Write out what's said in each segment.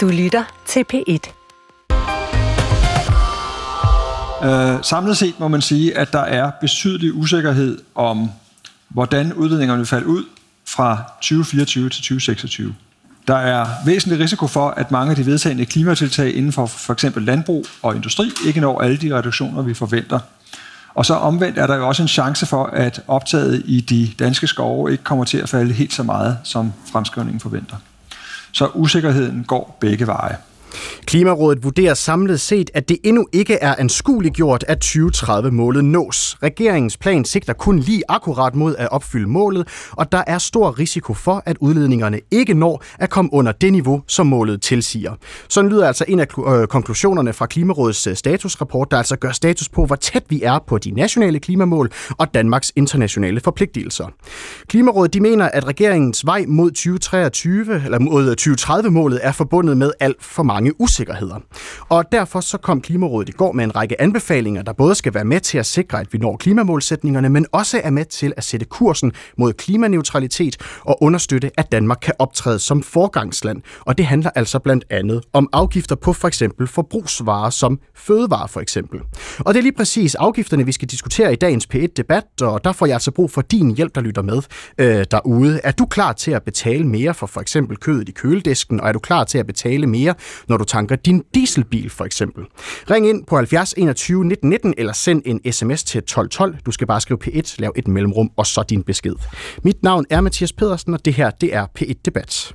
Du lytter til P1. Øh, samlet set må man sige, at der er betydelig usikkerhed om, hvordan udledningerne vil falde ud fra 2024 til 2026. Der er væsentlig risiko for, at mange af de vedtagende klimatiltag inden for for eksempel landbrug og industri ikke når alle de reduktioner, vi forventer. Og så omvendt er der jo også en chance for, at optaget i de danske skove ikke kommer til at falde helt så meget, som fremskrivningen forventer. Så usikkerheden går begge veje. Klimarådet vurderer samlet set, at det endnu ikke er anskueligt gjort, at 2030-målet nås. Regeringens plan sigter kun lige akkurat mod at opfylde målet, og der er stor risiko for, at udledningerne ikke når at komme under det niveau, som målet tilsiger. Sådan lyder altså en af øh, konklusionerne fra Klimarådets øh, statusrapport, der altså gør status på, hvor tæt vi er på de nationale klimamål og Danmarks internationale forpligtelser. Klimarådet de mener, at regeringens vej mod 2023 eller mod øh, 2030-målet er forbundet med alt for mange mange usikkerheder. Og derfor så kom Klimarådet i går med en række anbefalinger, der både skal være med til at sikre, at vi når klimamålsætningerne, men også er med til at sætte kursen mod klimaneutralitet og understøtte, at Danmark kan optræde som forgangsland. Og det handler altså blandt andet om afgifter på for eksempel forbrugsvarer som fødevarer for eksempel. Og det er lige præcis afgifterne, vi skal diskutere i dagens P1-debat, og der får jeg altså brug for din hjælp, der lytter med øh, derude. Er du klar til at betale mere for for eksempel kødet i køledisken, og er du klar til at betale mere, når du tanker din dieselbil for eksempel. Ring ind på 70 21 19 19 eller send en sms til 1212. Du skal bare skrive P1, lav et mellemrum og så din besked. Mit navn er Mathias Pedersen, og det her det er P1 Debat.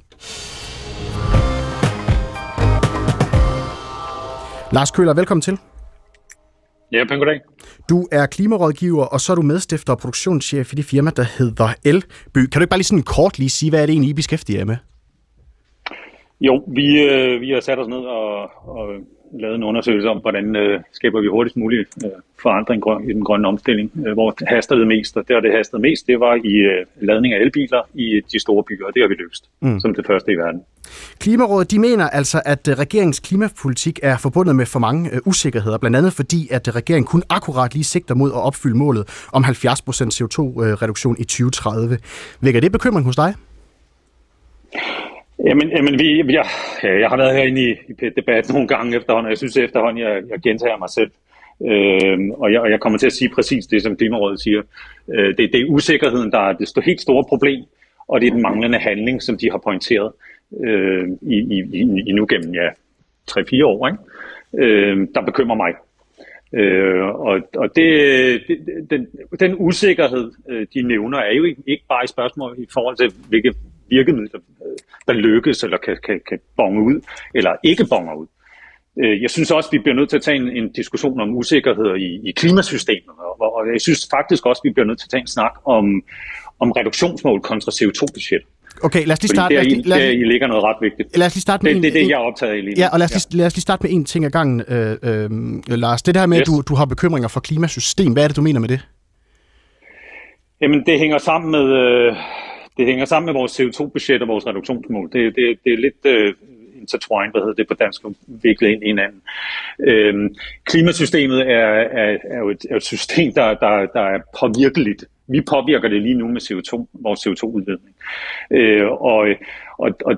Lars Køller, velkommen til. Ja, pæn goddag. Du er klimarådgiver, og så er du medstifter og produktionschef i det firma, der hedder Elby. Kan du ikke bare lige sådan kort lige sige, hvad er det egentlig, I beskæftiger jer med? Jo, vi, øh, vi har sat os ned og, og lavet en undersøgelse om, hvordan øh, skaber vi hurtigst muligt øh, forandring i den grønne omstilling. Øh, hvor haster det mest, og der det hastede mest, det var i øh, ladning af elbiler i de store byer, og det har vi løst mm. som det første i verden. Klimarådet de mener altså, at øh, regeringens klimapolitik er forbundet med for mange øh, usikkerheder, blandt andet fordi, at øh, regeringen kun akkurat lige sigter mod at opfylde målet om 70% CO2-reduktion i 2030. Vækker det bekymring hos dig? Jamen, jamen vi, jeg, jeg har været herinde i, i debat nogle gange efterhånden, og jeg synes efterhånden, jeg, jeg gentager mig selv. Øh, og, jeg, og jeg kommer til at sige præcis det, som Klimarådet siger. Øh, det, det er usikkerheden, der er det helt store problem, og det er den manglende handling, som de har pointeret øh, i, i, i, i nu gennem ja, 3-4 år, ikke? Øh, der bekymrer mig. Øh, og og det, det, den, den usikkerhed, øh, de nævner, er jo ikke, ikke bare et spørgsmål i forhold til, hvilke virkemidler, der lykkes eller kan, kan, kan bonge ud, eller ikke bonger ud. Øh, jeg synes også, vi bliver nødt til at tage en, en diskussion om usikkerheder i, i klimasystemet, og, og jeg synes faktisk også, vi bliver nødt til at tage en snak om, om reduktionsmål kontra CO2-budget. Okay, lad os lige starte... Fordi der, lad, der, der ligger noget ret vigtigt. Lad os lige starte med det, en, det er det, jeg er optaget af lige Ja, og lad os, ja. lige, lad os lige starte med en ting ad gangen, øh, øh, Lars. Det der med, yes. at du, du har bekymringer for klimasystem, hvad er det, du mener med det? Jamen, det hænger sammen med... Øh, det hænger sammen med vores CO2-budget og vores reduktionsmål. Det, det, det er lidt øh, intertwined, hvad hedder det på dansk, viklet ind i hinanden. Øhm, klimasystemet er, er, er, jo et, er et system, der, der, der er påvirkeligt. Vi påvirker det lige nu med CO2, vores CO2-udledning. Øh, og, og, og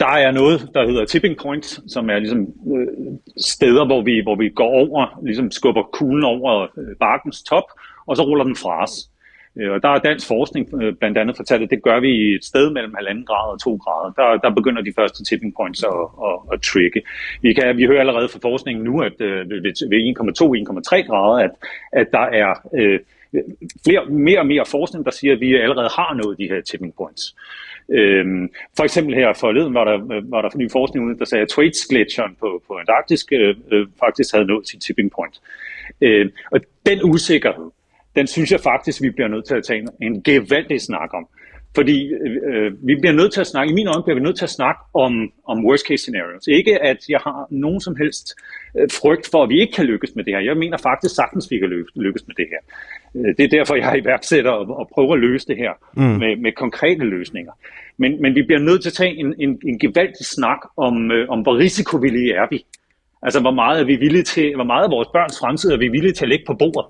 der er noget, der hedder tipping points, som er ligesom øh, steder, hvor vi, hvor vi går over, ligesom skubber kuglen over øh, bakkens top, og så ruller den fra os. Øh, og der er dansk forskning øh, blandt andet fortalt, at det gør vi i et sted mellem 1,5 grader og 2 grader. Der, der begynder de første tipping points at, at, at trigge. Vi, kan, vi hører allerede fra forskningen nu, at øh, ved 1,2-1,3 grader, at, at der er øh, flere, mere og mere forskning, der siger, at vi allerede har nået de her tipping points. Øhm, for eksempel her forleden var der, var der ny forskning ude, der sagde, at Thwaites-gletsjeren på, på Antarktis øh, øh, faktisk havde nået sin tipping point. Øh, og den usikkerhed, den synes jeg faktisk, vi bliver nødt til at tage en, gevaldig snak om. Fordi øh, vi bliver nødt til at snakke, i min øjne bliver vi nødt til at snakke om, om worst case scenarios. Ikke at jeg har nogen som helst øh, frygt for, at vi ikke kan lykkes med det her. Jeg mener faktisk sagtens, vi kan lykkes med det her. Øh, det er derfor, jeg er iværksætter og, og prøver at løse det her mm. med, med konkrete løsninger. Men, men vi bliver nødt til at tage en, en, en gevaldig snak om, øh, om, hvor risikovillige er vi. Altså, hvor meget er vi villige til, hvor meget af vores børns fremtid er vi villige til at lægge på bordet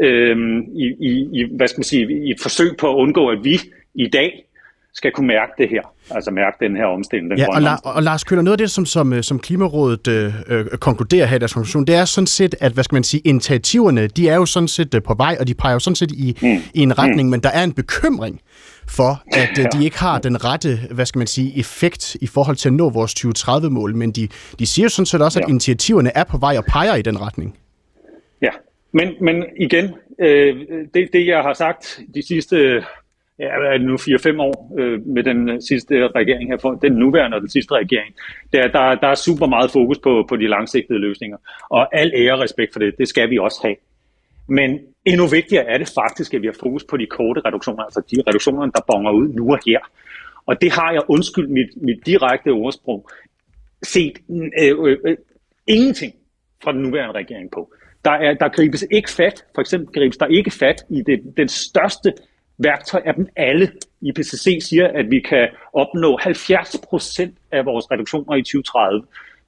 øh, i, i, hvad skal man sige, i et forsøg på at undgå, at vi i dag skal kunne mærke det her, altså mærke den her omstilling. Den ja, og, La- og Lars Køller, noget af det, som, som, øh, som Klimarådet øh, øh, konkluderer her i deres konklusion, det er sådan set, at hvad skal man sige, initiativerne, de er jo sådan set øh, på vej, og de peger jo sådan set i, mm. i en retning, mm. men der er en bekymring for, at øh, de ikke har den rette, hvad skal man sige, effekt i forhold til at nå vores 2030-mål, men de, de siger jo sådan set også, at ja. initiativerne er på vej og peger i den retning. Men, men igen, øh, det, det jeg har sagt de sidste ja, nu 4-5 år øh, med den sidste regering her, for den nuværende og den sidste regering, der, der, der er super meget fokus på, på de langsigtede løsninger. Og al ære og respekt for det, det skal vi også have. Men endnu vigtigere er det faktisk, at vi har fokus på de korte reduktioner, altså de reduktioner, der bonger ud nu og her. Og det har jeg, undskyld mit, mit direkte ordsprog, set øh, øh, øh, ingenting fra den nuværende regering på. Der, er, der gribes ikke fat, for eksempel gribes der ikke fat i det, den største værktøj af dem alle. IPCC siger, at vi kan opnå 70 procent af vores reduktioner i 2030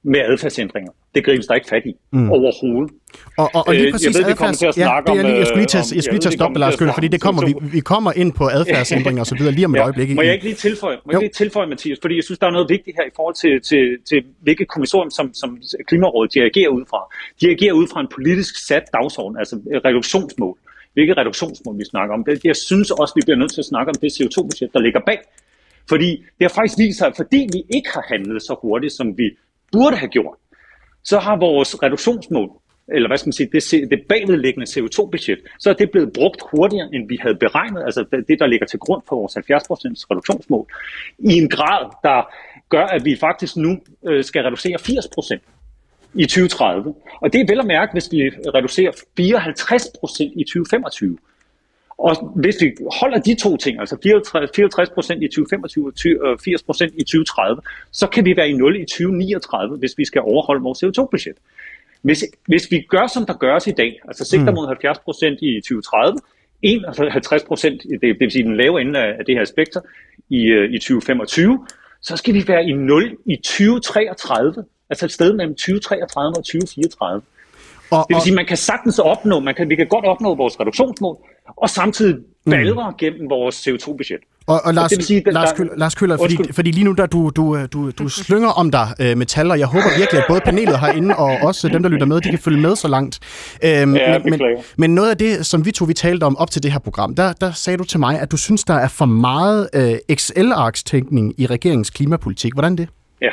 med adfærdsændringer. Det gribes der ikke fat i mm. overhovedet. Og, og, og lige øh, præcis jeg ved, adfærds... Ja, det er lige, jeg skulle lige tage, øh, jeg skulle lige tage stoppe, Lars Køller, fordi det kommer, vi, vi kommer ind på adfærdsændringer og så videre lige om et ja. øjeblik. Må jeg ikke lige tilføje, må jeg lige tilføje, Mathias, fordi jeg synes, der er noget vigtigt her i forhold til, til, til hvilket kommissorium, som, som Klimarådet de agerer ud fra. De agerer ud fra en politisk sat dagsorden, altså reduktionsmål hvilke reduktionsmål vi snakker om. Jeg synes også, vi bliver nødt til at snakke om det CO2-budget, der ligger bag. Fordi det har faktisk vist sig, at fordi vi ikke har handlet så hurtigt, som vi burde have gjort, så har vores reduktionsmål, eller hvad skal man sige, det, det bagvedliggende CO2-budget, så er det blevet brugt hurtigere, end vi havde beregnet, altså det, der ligger til grund for vores 70% reduktionsmål, i en grad, der gør, at vi faktisk nu øh, skal reducere 80% i 2030. Og det er vel at mærke, hvis vi reducerer 54% i 2025. Og hvis vi holder de to ting, altså 54 procent i 2025 og 80 procent i 2030, så kan vi være i 0 i 2039, hvis vi skal overholde vores CO2-budget. Hvis, hvis vi gør, som der gøres i dag, altså sigter mm. mod 70 procent i 2030, 51 procent, det, det vil sige den lave ende af det her spektrum, i, øh, i 2025, så skal vi være i 0 i 2033, Altså et sted mellem 2033 og 2034. Og, det vil sige, man kan sagtens opnå, man kan, vi kan godt opnå vores reduktionsmål, og samtidig balre mm. gennem vores CO2-budget. Og, og Lars, og sige, Lars, der, Lars Køller, fordi, fordi lige nu der du, du, du, du slynger om dig øh, med tal, og jeg håber virkelig, at både panelet herinde og også dem, der lytter med, de kan følge med så langt. Øhm, ja, men, men, men noget af det, som vi to vi talte om op til det her program, der, der sagde du til mig, at du synes, der er for meget øh, XL-arkstænkning i regeringens klimapolitik. Hvordan det? Ja,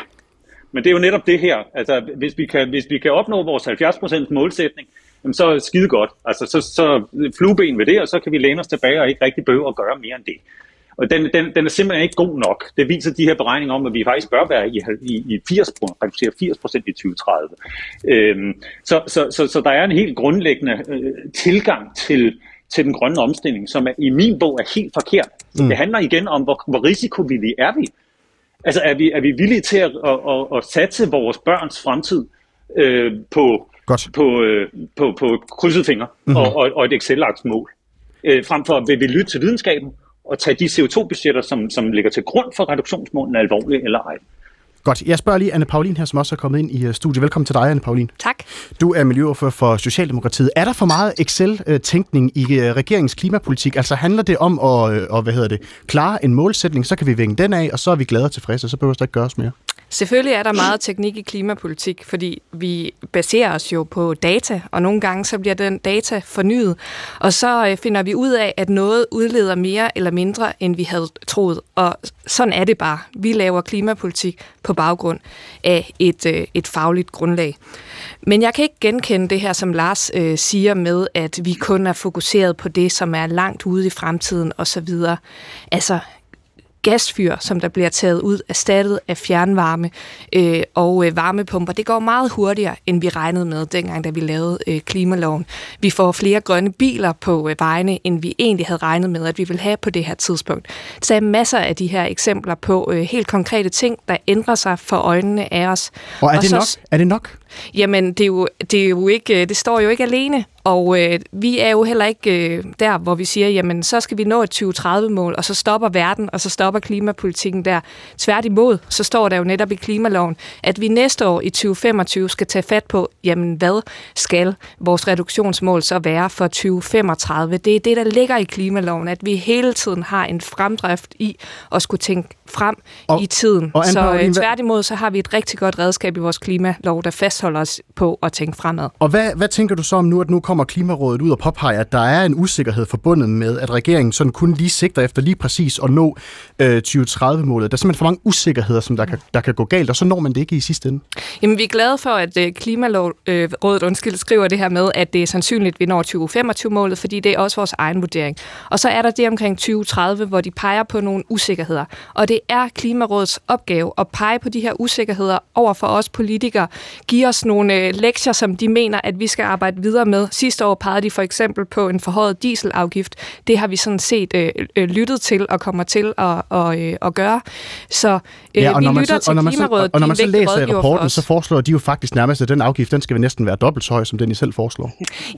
men det er jo netop det her. Altså, hvis vi kan, hvis vi kan opnå vores 70% målsætning, jamen, så er det skide godt. Altså, så, så flueben ved det, og så kan vi læne os tilbage og ikke rigtig behøve at gøre mere end det. Og den, den, den er simpelthen ikke god nok. Det viser de her beregninger om, at vi faktisk bør være i, i, i 80 reducere 80 procent i 2030. Øhm, så, så, så, så der er en helt grundlæggende øh, tilgang til, til den grønne omstilling, som er, i min bog er helt forkert. Mm. det handler igen om, hvor, hvor risikovillige er vi. Altså er vi, er vi villige til at, at, at, at satse vores børns fremtid øh, på, Godt. på, øh, på, på krydset fingre mm-hmm. og, og, og et Excel-lagt mål? Øh, frem for at vi vil lytte til videnskaben og tage de CO2-budgetter, som, som ligger til grund for reduktionsmålene, alvorligt eller ej. Godt. Jeg spørger lige Anne Paulin her, som også er kommet ind i øh, studiet. Velkommen til dig, Anne Paulin. Tak. Du er miljøordfører for Socialdemokratiet. Er der for meget Excel-tænkning i øh, regeringens klimapolitik? Altså handler det om at, øh, at hvad hedder det, klare en målsætning, så kan vi vinge den af, og så er vi glade og tilfredse, og så behøver der ikke gøres mere? Selvfølgelig er der meget teknik i klimapolitik, fordi vi baserer os jo på data, og nogle gange så bliver den data fornyet, og så øh, finder vi ud af, at noget udleder mere eller mindre, end vi havde troet. Og sådan er det bare. Vi laver klimapolitik på baggrund af et, øh, et fagligt grundlag. Men jeg kan ikke genkende det her, som Lars øh, siger med, at vi kun er fokuseret på det, som er langt ude i fremtiden osv. Altså, gasfyr, som der bliver taget ud, erstattet af fjernvarme øh, og øh, varmepumper. Det går meget hurtigere, end vi regnede med, dengang da vi lavede øh, klimaloven. Vi får flere grønne biler på øh, vejene, end vi egentlig havde regnet med, at vi ville have på det her tidspunkt. Så er masser af de her eksempler på øh, helt konkrete ting, der ændrer sig for øjnene af os. Og er det, nok? er det nok? Jamen, det, er jo, det, er jo ikke, øh, det står jo ikke alene. Og øh, vi er jo heller ikke øh, der, hvor vi siger, jamen så skal vi nå et 2030-mål, og så stopper verden, og så stopper klimapolitikken der. Tværtimod, så står der jo netop i klimaloven, at vi næste år i 2025 skal tage fat på, jamen hvad skal vores reduktionsmål så være for 2035? Det er det, der ligger i klimaloven, at vi hele tiden har en fremdrift i at skulle tænke frem og, i tiden. Og så øh, tværtimod, så har vi et rigtig godt redskab i vores klimalov, der fastholder os på at tænke fremad. Og hvad, hvad tænker du så om nu, at nu kommer Klimarådet ud og påpeger, at der er en usikkerhed forbundet med, at regeringen sådan kun lige sigter efter lige præcis at nå øh, 2030-målet. Der er simpelthen for mange usikkerheder, som der kan, der kan gå galt, og så når man det ikke i sidste ende. Jamen, vi er glade for, at øh, Klimarådet øh, undskyld, skriver det her med, at det er sandsynligt, at vi når 2025-målet, fordi det er også vores egen vurdering. Og så er der det omkring 2030, hvor de peger på nogle usikkerheder. Og det er Klimarådets opgave at pege på de her usikkerheder over for os politikere, give os nogle øh, lektier, som de mener, at vi skal arbejde videre med. Sidste år pegede de for eksempel på en forhøjet dieselafgift. Det har vi sådan set øh, øh, lyttet til og kommer til at, og, øh, at gøre. Så øh, ja, og vi når man lytter så, til og når man Klimarådet. Så, og når man så læser i rapporten, så foreslår de jo faktisk nærmest, at den afgift, den skal næsten være dobbelt så høj, som den I selv foreslår.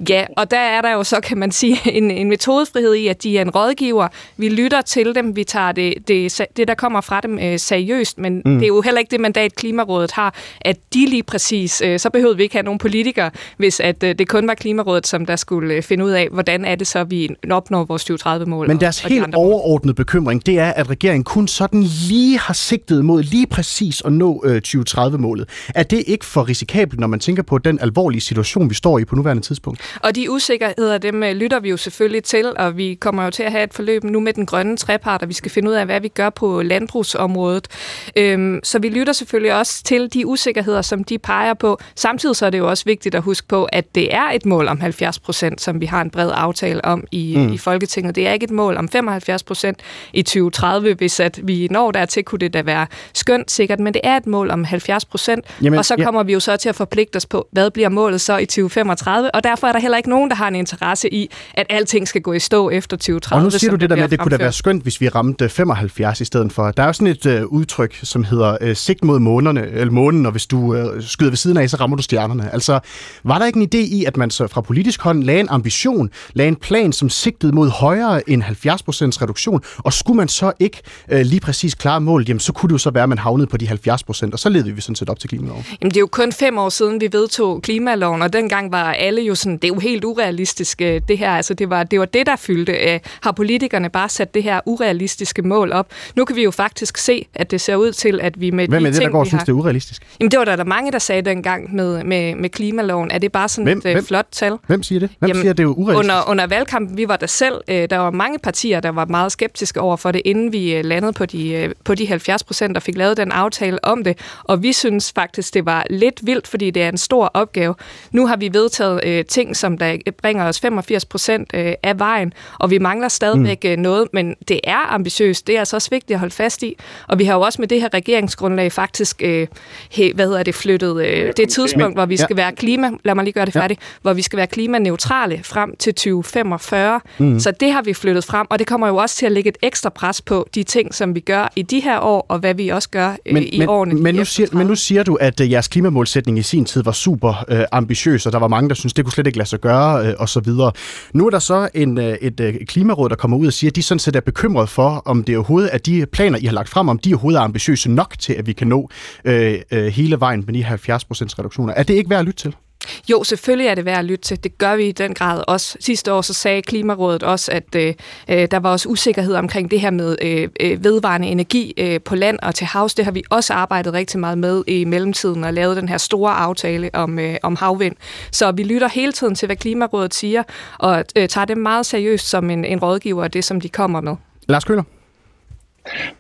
Ja, og der er der jo så, kan man sige, en, en metodefrihed i, at de er en rådgiver. Vi lytter til dem, vi tager det, det, det der kommer fra dem øh, seriøst, men mm. det er jo heller ikke det mandat, Klimarådet har, at de lige præcis, øh, så behøvede vi ikke have nogen politikere, hvis at øh, det kun var Klimarådet, som der skulle øh, finde ud af, hvordan er det så, vi opnår vores 2030-mål. Men deres og, helt de overordnede bekymring, det er, at regeringen kun sådan lige har sigtet mod lige præcis at nå øh, 2030-målet. Er det ikke for risikabelt, når man tænker på den alvorlige situation, vi står i på nuværende tidspunkt? Og de usikkerheder, dem øh, lytter vi jo selvfølgelig til, og vi kommer jo til at have et forløb nu med den grønne trepart, og vi skal finde ud af, hvad vi gør på landbrugsområdet. Øhm, så vi lytter selvfølgelig også til de usikkerheder, som de peger på. Samtidig så er det jo også vigtigt at huske på, at det er et mål om 70 procent, som vi har en bred aftale om i, mm. i Folketinget. Det er ikke et mål om 75 procent i 2030. Hvis at vi når dertil, kunne det da være skønt sikkert, men det er et mål om 70 procent. Og så kommer ja. vi jo så til at forpligte os på, hvad bliver målet så i 2035, og derfor er der heller ikke nogen, der har en interesse i, at alting skal gå i stå efter 2030. Og nu siger du det der med, at det kunne da være skønt, hvis vi ramte 75 i stedet for. Der er jo sådan et øh, udtryk, som hedder øh, sigt mod månerne, eller månen, og hvis du øh, skyder ved siden af, så rammer du stjernerne. Altså, var der ikke en idé i, at man så fra politisk hånd lagde en ambition, lagde en plan, som sigtede mod højere end 70% reduktion, og skulle man så ikke øh, lige præcis klare målet, jamen så kunne det jo så være, at man havnede på de 70% og så levede vi sådan set op til klimaloven. Jamen det er jo kun fem år siden, vi vedtog klimaloven, og dengang var alle jo sådan, det er jo helt urealistisk øh, det her, altså det var det, var det der fyldte. Øh, har politikerne bare sat det her urealistiske mål op? Nu kan vi jo faktisk se, at det ser ud til, at vi med Hvem de er det, ting, der går synes, har... det er urealistisk? Jamen det var der, der mange, der sagde dengang med, med, med klimaloven. Er det bare sådan hvem, et hvem, flot tal? Hvem siger det? Hvem Jamen, siger, det er urealistisk? Under, under valgkampen, vi var der selv, øh, der var mange partier, der var meget skeptiske over for det, inden vi øh, landede på de, øh, på de 70 procent og fik lavet den aftale om det. Og vi synes faktisk, det var lidt vildt, fordi det er en stor opgave. Nu har vi vedtaget øh, ting, som der bringer os 85 procent øh, af vejen, og vi mangler stadigvæk mm. noget, men det er ambitiøst. Det er altså også vigtigt at holde fast i. Og vi har jo også med det her regeringsgrundlag faktisk, øh, hvad hedder det, flyttet øh, det tidspunkt, hvor vi skal være klima, lad mig lige gøre det færdigt, ja. hvor vi skal være klimaneutrale frem til 2045. Mm. Så det har vi flyttet frem, og det kommer jo også til at lægge et ekstra pres på de ting, som vi gør i de her år, og hvad vi også gør øh, men, i men, årene. Men nu, siger, men nu siger du, at uh, jeres klimamålsætning i sin tid var super uh, ambitiøs, og der var mange, der synes det kunne slet ikke lade sig gøre, uh, og så videre. Nu er der så en, uh, et uh, klimaråd, der kommer ud og siger, at de sådan set er bekymret for, om det overhovedet er de planer, I har lagt frem, om de overhovedet er ambitiøse nok til, at vi kan nå uh, uh, hele vejen med de 70% reduktioner. Er det ikke værd at lytte til? Jo, selvfølgelig er det værd at lytte til. Det gør vi i den grad også. Sidste år så sagde Klimarådet også, at øh, øh, der var også usikkerhed omkring det her med øh, øh, vedvarende energi øh, på land og til havs. Det har vi også arbejdet rigtig meget med i mellemtiden og lavet den her store aftale om, øh, om havvind. Så vi lytter hele tiden til, hvad Klimarådet siger, og øh, tager det meget seriøst som en, en rådgiver af det, som de kommer med. Lars Køller.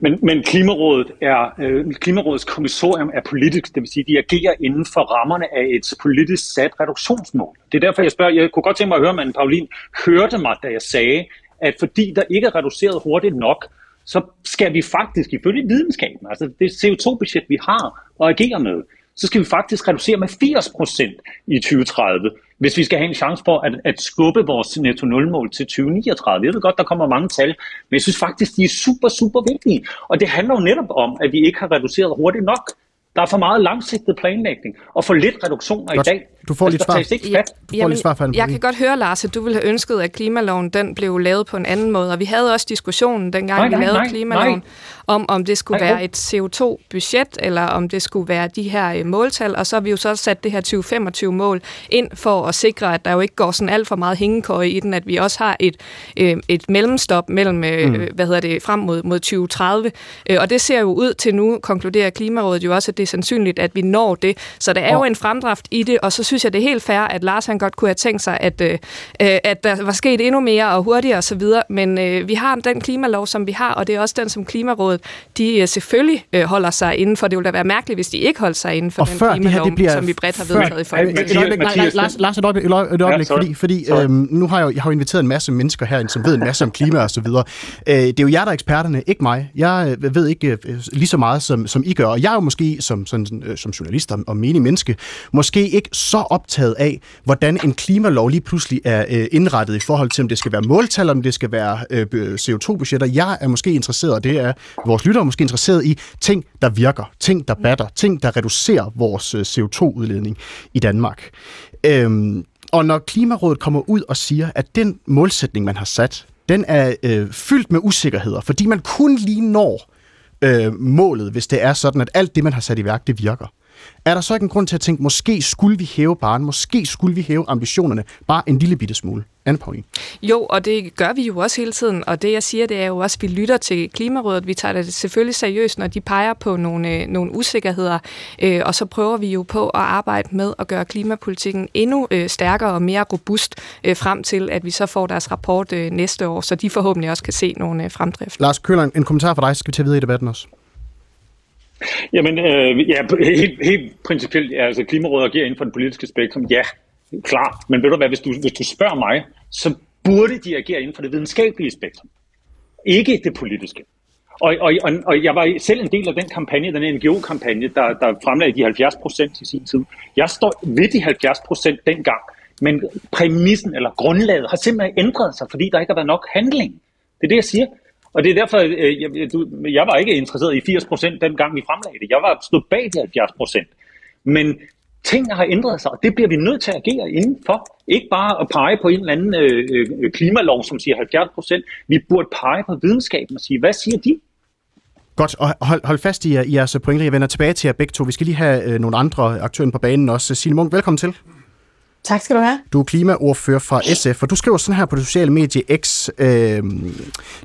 Men, men Klimarådet er, øh, Klimarådets kommissorium er politisk, det vil sige, de agerer inden for rammerne af et politisk sat reduktionsmål. Det er derfor, jeg spørger, jeg kunne godt tænke mig at høre, om Paulin hørte mig, da jeg sagde, at fordi der ikke er reduceret hurtigt nok, så skal vi faktisk, ifølge videnskaben, altså det CO2-budget, vi har og agerer med, så skal vi faktisk reducere med 80% i 2030, hvis vi skal have en chance for at, at skubbe vores netto nulmål til 2039. Jeg ved godt, der kommer mange tal, men jeg synes faktisk, de er super, super vigtige. Og det handler jo netop om, at vi ikke har reduceret hurtigt nok. Der er for meget langsigtet planlægning og for lidt reduktioner Godt. i dag. Du får Altså, lidt der svar. tages ikke fat. Du får lidt svar fra jeg kan godt høre, Lars, at du ville have ønsket, at klimaloven den blev lavet på en anden måde. Og vi havde også diskussionen, dengang Nej, vi nej, lavede nej, klimaloven, nej. om om det skulle Nej, være oh. et CO2-budget, eller om det skulle være de her øh, måltal. Og så har vi jo så sat det her 2025-mål ind for at sikre, at der jo ikke går sådan alt for meget hængekøje i den, at vi også har et, øh, et mellemstop mellem, øh, mm. hvad hedder det, frem mod, mod 2030. Øh, og det ser jo ud til nu, konkluderer Klimarådet jo også, at det er sandsynligt, at vi når det. Så der er jo en fremdrift i det, og så synes jeg, det er helt fair, at Lars han godt kunne have tænkt sig, at, øh, øh, at der var sket endnu mere og hurtigere osv., men øh, vi har den klimalov, som vi har, og det er også den, som Klimarådet, de øh, selvfølgelig øh, holder sig inden for. Det ville da være mærkeligt, hvis de ikke holdt sig inden for Og den før det her, klimalov, det bliver... som vi bredt har vedtaget i Folketinget. Lars, Lars, et øjeblik, et øjeblik, sorry. fordi, fordi øhm, nu har jeg, jo, jeg har jo inviteret en masse mennesker her, som ved en masse om klima og så videre. Øh, det er jo jer, der er eksperterne, ikke mig. Jeg øh, ved ikke øh, lige så meget, som, som I gør, og jeg er jo måske som, sådan, øh, som journalist og, og menig menneske, måske ikke så optaget af, hvordan en klimalov lige pludselig er øh, indrettet i forhold til, om det skal være måltal, om det skal være øh, CO2-budgetter. Jeg er måske interesseret, og det er vores lyttere måske interesseret i ting, der virker, ting, der batter, ting, der reducerer vores øh, CO2-udledning i Danmark. Øhm, og når Klimarådet kommer ud og siger, at den målsætning, man har sat, den er øh, fyldt med usikkerheder, fordi man kun lige når øh, målet, hvis det er sådan, at alt det, man har sat i værk, det virker. Er der så ikke en grund til at tænke, måske skulle vi hæve barn, måske skulle vi hæve ambitionerne bare en lille bitte smule? Anne Pauline. Jo, og det gør vi jo også hele tiden, og det jeg siger, det er jo også, at vi lytter til Klimarådet. Vi tager det selvfølgelig seriøst, når de peger på nogle, øh, nogle usikkerheder, øh, og så prøver vi jo på at arbejde med at gøre klimapolitikken endnu øh, stærkere og mere robust øh, frem til, at vi så får deres rapport øh, næste år, så de forhåbentlig også kan se nogle øh, fremdrift. Lars Køller, en- en kommentar fra dig, så skal vi tage videre i debatten også. Jamen, øh, ja, helt, helt principielt, ja, altså Klimarådet agerer inden for den politiske spektrum, ja, klart. Men ved du hvad, hvis du, hvis du spørger mig, så burde de agere inden for det videnskabelige spektrum. Ikke det politiske. Og, og, og, og jeg var selv en del af den kampagne, den NGO-kampagne, der, der fremlagde de 70 procent i sin tid. Jeg står ved de 70 procent dengang, men præmissen eller grundlaget har simpelthen ændret sig, fordi der ikke har været nok handling. Det er det, jeg siger. Og det er derfor, øh, jeg, du, jeg var ikke interesseret i 80% dengang vi fremlagde det. Jeg var stået bag de 70%. Men tingene har ændret sig, og det bliver vi nødt til at agere indenfor. Ikke bare at pege på en eller anden øh, øh, klimalov, som siger 70%. Vi burde pege på videnskaben og sige, hvad siger de? Godt, og hold, hold fast i, i jeres pointer. Jeg vender tilbage til jer begge to. Vi skal lige have øh, nogle andre aktører på banen også. Signe Munk, velkommen til. Tak skal du have. Du er klimaordfører fra SF, og du skriver sådan her på det sociale medie X. Øh,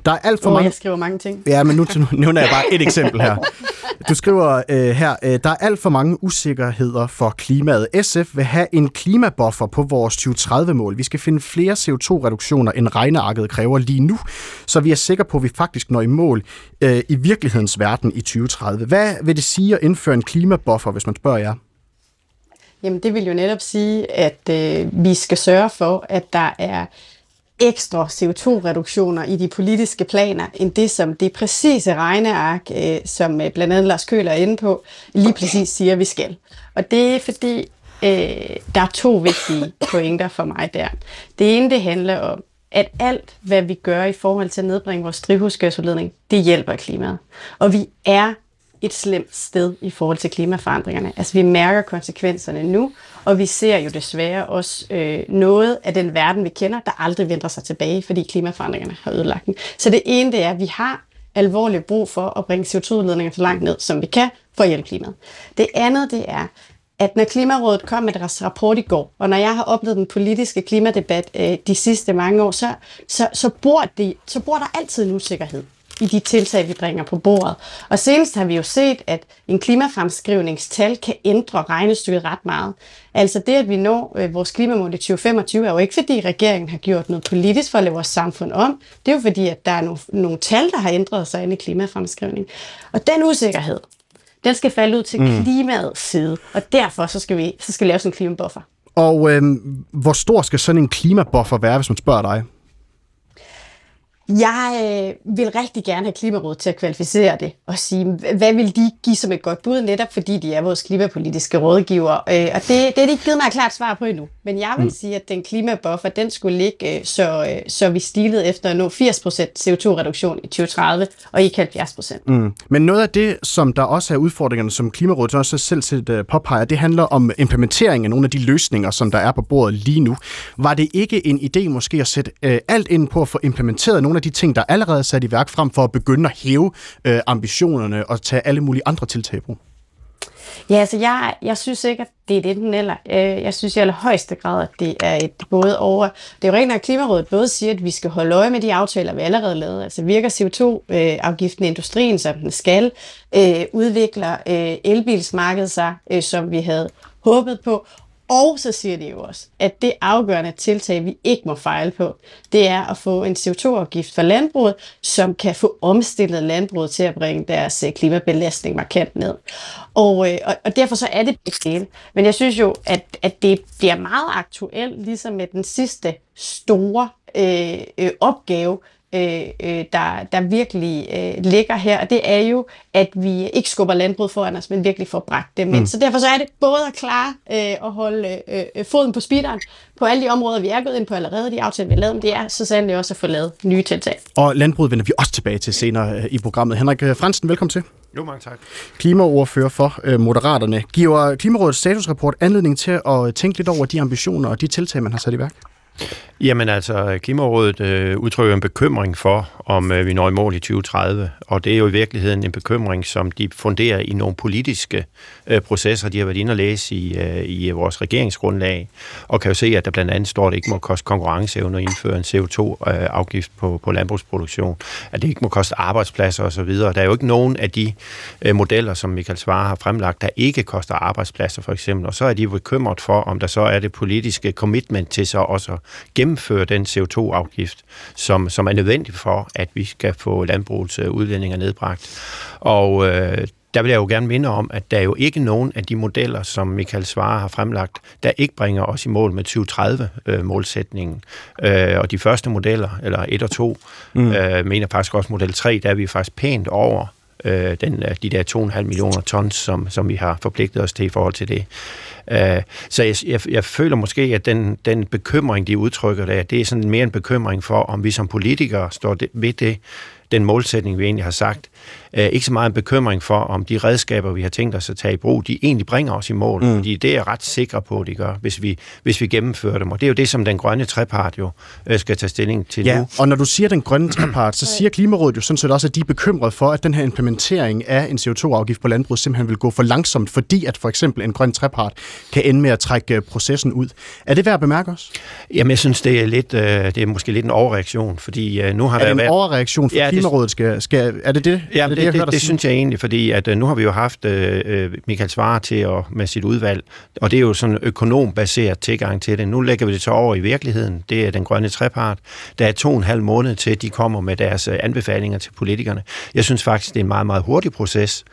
der er alt for Hvor mange... jeg skriver mange ting. Ja, men nu nu nævner jeg bare et eksempel her. Du skriver øh, her, øh, der er alt for mange usikkerheder for klimaet. SF vil have en klimabuffer på vores 2030-mål. Vi skal finde flere CO2-reduktioner, end regnearket kræver lige nu, så vi er sikre på, at vi faktisk når i mål øh, i virkelighedens verden i 2030. Hvad vil det sige at indføre en klimabuffer, hvis man spørger jer? Jamen det vil jo netop sige, at øh, vi skal sørge for, at der er ekstra CO2-reduktioner i de politiske planer, end det, som det præcise regneark, øh, som øh, blandt andet Lars Køler er inde på, lige præcis siger, vi skal. Og det er fordi, øh, der er to vigtige pointer for mig der. Det ene, det handler om, at alt, hvad vi gør i forhold til at nedbringe vores drivhusgasudledning, det hjælper klimaet. Og vi er et slemt sted i forhold til klimaforandringerne. Altså vi mærker konsekvenserne nu, og vi ser jo desværre også øh, noget af den verden, vi kender, der aldrig vender sig tilbage, fordi klimaforandringerne har ødelagt den. Så det ene, det er, at vi har alvorligt brug for at bringe CO2-udledninger så langt ned, som vi kan, for at hjælpe klimaet. Det andet, det er, at når Klimarådet kom med deres rapport i går, og når jeg har oplevet den politiske klimadebat øh, de sidste mange år, så, så, så, bor de, så bor der altid en usikkerhed i de tiltag, vi bringer på bordet. Og senest har vi jo set, at en klimafremskrivningstal kan ændre regnestykket ret meget. Altså det, at vi når øh, vores klimamål i 2025, er jo ikke fordi regeringen har gjort noget politisk for at lave vores samfund om. Det er jo fordi, at der er nogle, nogle tal, der har ændret sig inde i klimafremskrivning. Og den usikkerhed, den skal falde ud til mm. klimaets side. Og derfor så skal vi, så skal vi lave sådan en klimabuffer. Og øh, hvor stor skal sådan en klimabuffer være, hvis man spørger dig? Jeg øh, vil rigtig gerne have Klimarådet til at kvalificere det og sige, hvad vil de give som et godt bud, netop fordi de er vores klimapolitiske rådgiver. Øh, og det, det er de ikke givet mig et klart svar på endnu. Men jeg vil mm. sige, at den klimabuffer, den skulle ligge, øh, så, øh, så vi stilede efter at nå 80% CO2-reduktion i 2030 og ikke 70%. Mm. Men noget af det, som der også er udfordringerne, som Klimarådet også selv set uh, påpeger, det handler om implementering af nogle af de løsninger, som der er på bordet lige nu. Var det ikke en idé måske at sætte uh, alt ind på at få implementeret nogle af de ting, der allerede er sat i værk, frem for at begynde at hæve øh, ambitionerne og tage alle mulige andre tiltag i brug? Ja, altså jeg, jeg synes ikke, at det er det den eller. Øh, jeg synes i allerhøjeste grad, at det er et både over. Det er jo rent, at Klimarådet både siger, at vi skal holde øje med de aftaler, vi allerede lavet. Altså virker CO2-afgiften øh, i industrien, som den skal. Øh, udvikler elbilsmarkedet sig, som vi havde håbet på. Og så siger de jo også, at det afgørende tiltag, vi ikke må fejle på, det er at få en CO2-afgift for landbruget, som kan få omstillet landbruget til at bringe deres øh, klimabelastning markant ned. Og, øh, og, og derfor så er det begge dele. Men jeg synes jo, at, at det bliver meget aktuelt, ligesom med den sidste store øh, øh, opgave, øh, øh, der, der virkelig øh, ligger her, og det er jo, at vi ikke skubber landbruget foran os, men virkelig får bragt dem ind. Mm. Så derfor så er det både at klare øh, at holde øh, øh, foden på speederen på alle de områder, vi er gået ind på allerede, de aftaler, vi har lavet, men det er så sandelig også at få lavet nye tiltag. Og landbruget vender vi også tilbage til senere øh, i programmet. Henrik Fransen, velkommen til. Jo, mange tak. Klimaordfører for øh, Moderaterne. Giver Klimarådets statusrapport anledning til at tænke lidt over de ambitioner og de tiltag, man har sat i værk? Jamen altså, Klimarådet øh, udtrykker en bekymring for, om øh, vi når i mål i 2030, og det er jo i virkeligheden en bekymring, som de funderer i nogle politiske øh, processer, de har været inde og læse i, øh, i vores regeringsgrundlag, og kan jo se, at der blandt andet står, at det ikke må koste konkurrenceevne at indføre en CO2-afgift øh, på, på landbrugsproduktion, at det ikke må koste arbejdspladser osv. Der er jo ikke nogen af de øh, modeller, som Michael Svare har fremlagt, der ikke koster arbejdspladser for eksempel, og så er de bekymret for, om der så er det politiske commitment til så også gennemføre den CO2-afgift, som, som er nødvendig for, at vi skal få landbrugets øh, udledninger nedbragt. Og øh, der vil jeg jo gerne minde om, at der er jo ikke nogen af de modeller, som Michael Svare har fremlagt, der ikke bringer os i mål med 2030-målsætningen. Øh, og de første modeller, eller 1 og 2, mm. øh, mener faktisk også model 3, der er vi faktisk pænt over øh, den, de der 2,5 millioner tons, som, som vi har forpligtet os til i forhold til det. Øh, så jeg, jeg, jeg føler måske, at den, den bekymring, de udtrykker der, det er sådan mere en bekymring for, om vi som politikere står ved det, den målsætning, vi egentlig har sagt. Øh, ikke så meget en bekymring for, om de redskaber, vi har tænkt os at tage i brug, de egentlig bringer os i mål. Mm. Fordi det er jeg ret sikker på, at de gør, hvis vi, hvis vi gennemfører dem. Og det er jo det, som den grønne trepart jo øh, skal tage stilling til ja, nu. og når du siger den grønne trepart, så siger Klimarådet jo sådan set også, at de er bekymret for, at den her implementering af en CO2-afgift på landbruget simpelthen vil gå for langsomt, fordi at for eksempel en grøn trepart kan ende med at trække øh, processen ud. Er det værd at bemærke os? Jamen, jeg synes, det er, lidt, det er måske lidt en overreaktion, fordi nu har er der det en været... overreaktion for ja, Klimarådet? Skal, skal, er det det? Ja, det, det, det, det, det synes jeg egentlig, fordi at, uh, nu har vi jo haft uh, Michael Svare til at, med sit udvalg, og det er jo sådan en økonombaseret tilgang til det. Nu lægger vi det så over i virkeligheden. Det er den grønne trepart. Der er to og en halv måned til, de kommer med deres uh, anbefalinger til politikerne. Jeg synes faktisk, det er en meget, meget hurtig proces,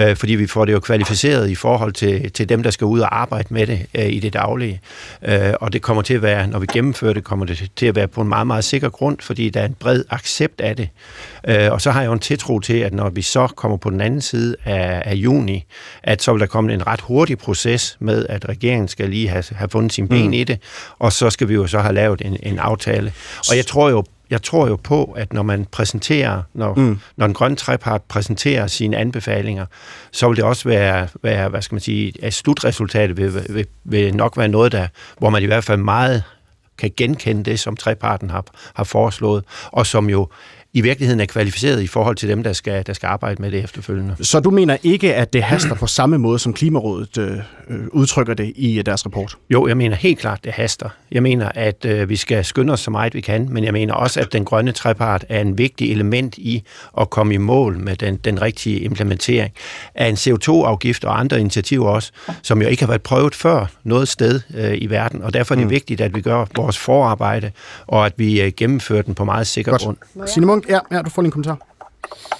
uh, fordi vi får det jo kvalificeret i forhold til, til dem, der skal ud og arbejde med det uh, i det daglige. Uh, og det kommer til at være, når vi gennemfører det, kommer det til at være på en meget, meget sikker grund, fordi der er en bred accept af det. Uh, og så har jeg jo en tiltro til, at når vi så kommer på den anden side af, af juni, at så vil der komme en ret hurtig proces med, at regeringen skal lige have, have fundet sin ben mm. i det, og så skal vi jo så have lavet en, en aftale. Og jeg tror jo jeg tror jo på, at når man præsenterer, når, mm. når den grønne trepart præsenterer sine anbefalinger, så vil det også være, være hvad skal man sige, at slutresultatet vil, vil, vil nok være noget, der, hvor man i hvert fald meget kan genkende det, som treparten har, har foreslået, og som jo i virkeligheden er kvalificeret i forhold til dem, der skal, der skal arbejde med det efterfølgende. Så du mener ikke, at det haster på samme måde, som Klimarådet øh, øh, udtrykker det i deres rapport? Jo, jeg mener helt klart, det haster. Jeg mener, at øh, vi skal skynde os så meget vi kan, men jeg mener også, at den grønne trepart er en vigtig element i at komme i mål med den, den rigtige implementering af en CO2-afgift og andre initiativer også, som jo ikke har været prøvet før noget sted øh, i verden, og derfor er det mm. vigtigt, at vi gør vores forarbejde, og at vi øh, gennemfører den på meget sikker Godt. grund. Simon, ja, ja, du får en kommentar.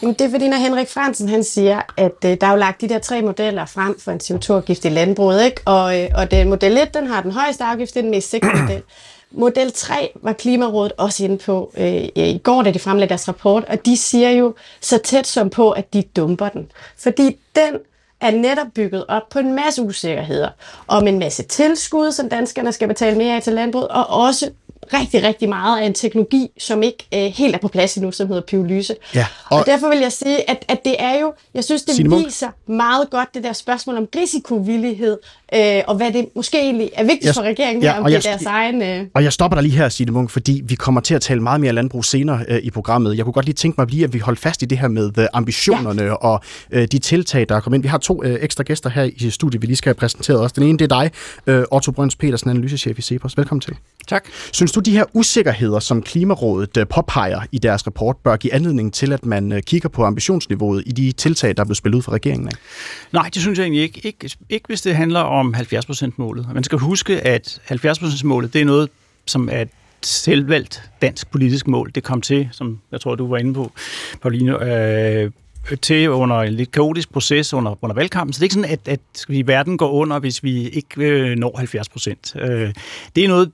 Jamen, det er fordi, når Henrik Fransen han siger, at øh, der er jo lagt de der tre modeller frem for en CO2-afgift i landbruget, ikke? Og, øh, og den model 1, den har den højeste afgift, det er den mest sikre model. Model 3 var Klimarådet også inde på øh, i går, da de fremlagde deres rapport, og de siger jo så tæt som på, at de dumper den. Fordi den er netop bygget op på en masse usikkerheder. Om en masse tilskud, som danskerne skal betale mere af til landbruget, og også rigtig, rigtig meget af en teknologi, som ikke øh, helt er på plads endnu, som hedder pyrolyse. Ja, og, og derfor vil jeg sige, at, at det er jo, jeg synes, det Signe viser meget godt det der spørgsmål om risikovillighed, øh, og hvad det måske egentlig er vigtigt jeg, for regeringen ja, her, om det er deres egen... Øh... Og jeg stopper dig lige her, Signe Munk, fordi vi kommer til at tale meget mere landbrug senere øh, i programmet. Jeg kunne godt lige tænke mig lige, at vi holder fast i det her med øh, ambitionerne ja. og øh, de tiltag, der er kommet ind. Vi har to øh, ekstra gæster her i studiet, vi lige skal have præsenteret også. Den ene, det er dig, øh, Otto Brøns Petersen, analysechef i Cepos. Velkommen til. Tak. Synes du, de her usikkerheder, som Klimarådet øh, påpeger i deres rapport, bør give anledning til, at man øh, kigger på ambitionsniveauet i de tiltag, der er blevet spillet ud fra regeringen? Nej, det synes jeg egentlig ikke. Ikke, ikke hvis det handler om 70%-målet. Man skal huske, at 70%-målet, det er noget, som er et selvvalgt dansk politisk mål. Det kom til, som jeg tror, du var inde på, Pauline, øh, til under en lidt kaotisk proces under, under valgkampen. Så det er ikke sådan, at, at vi, verden går under, hvis vi ikke øh, når 70 procent. Øh, det er noget,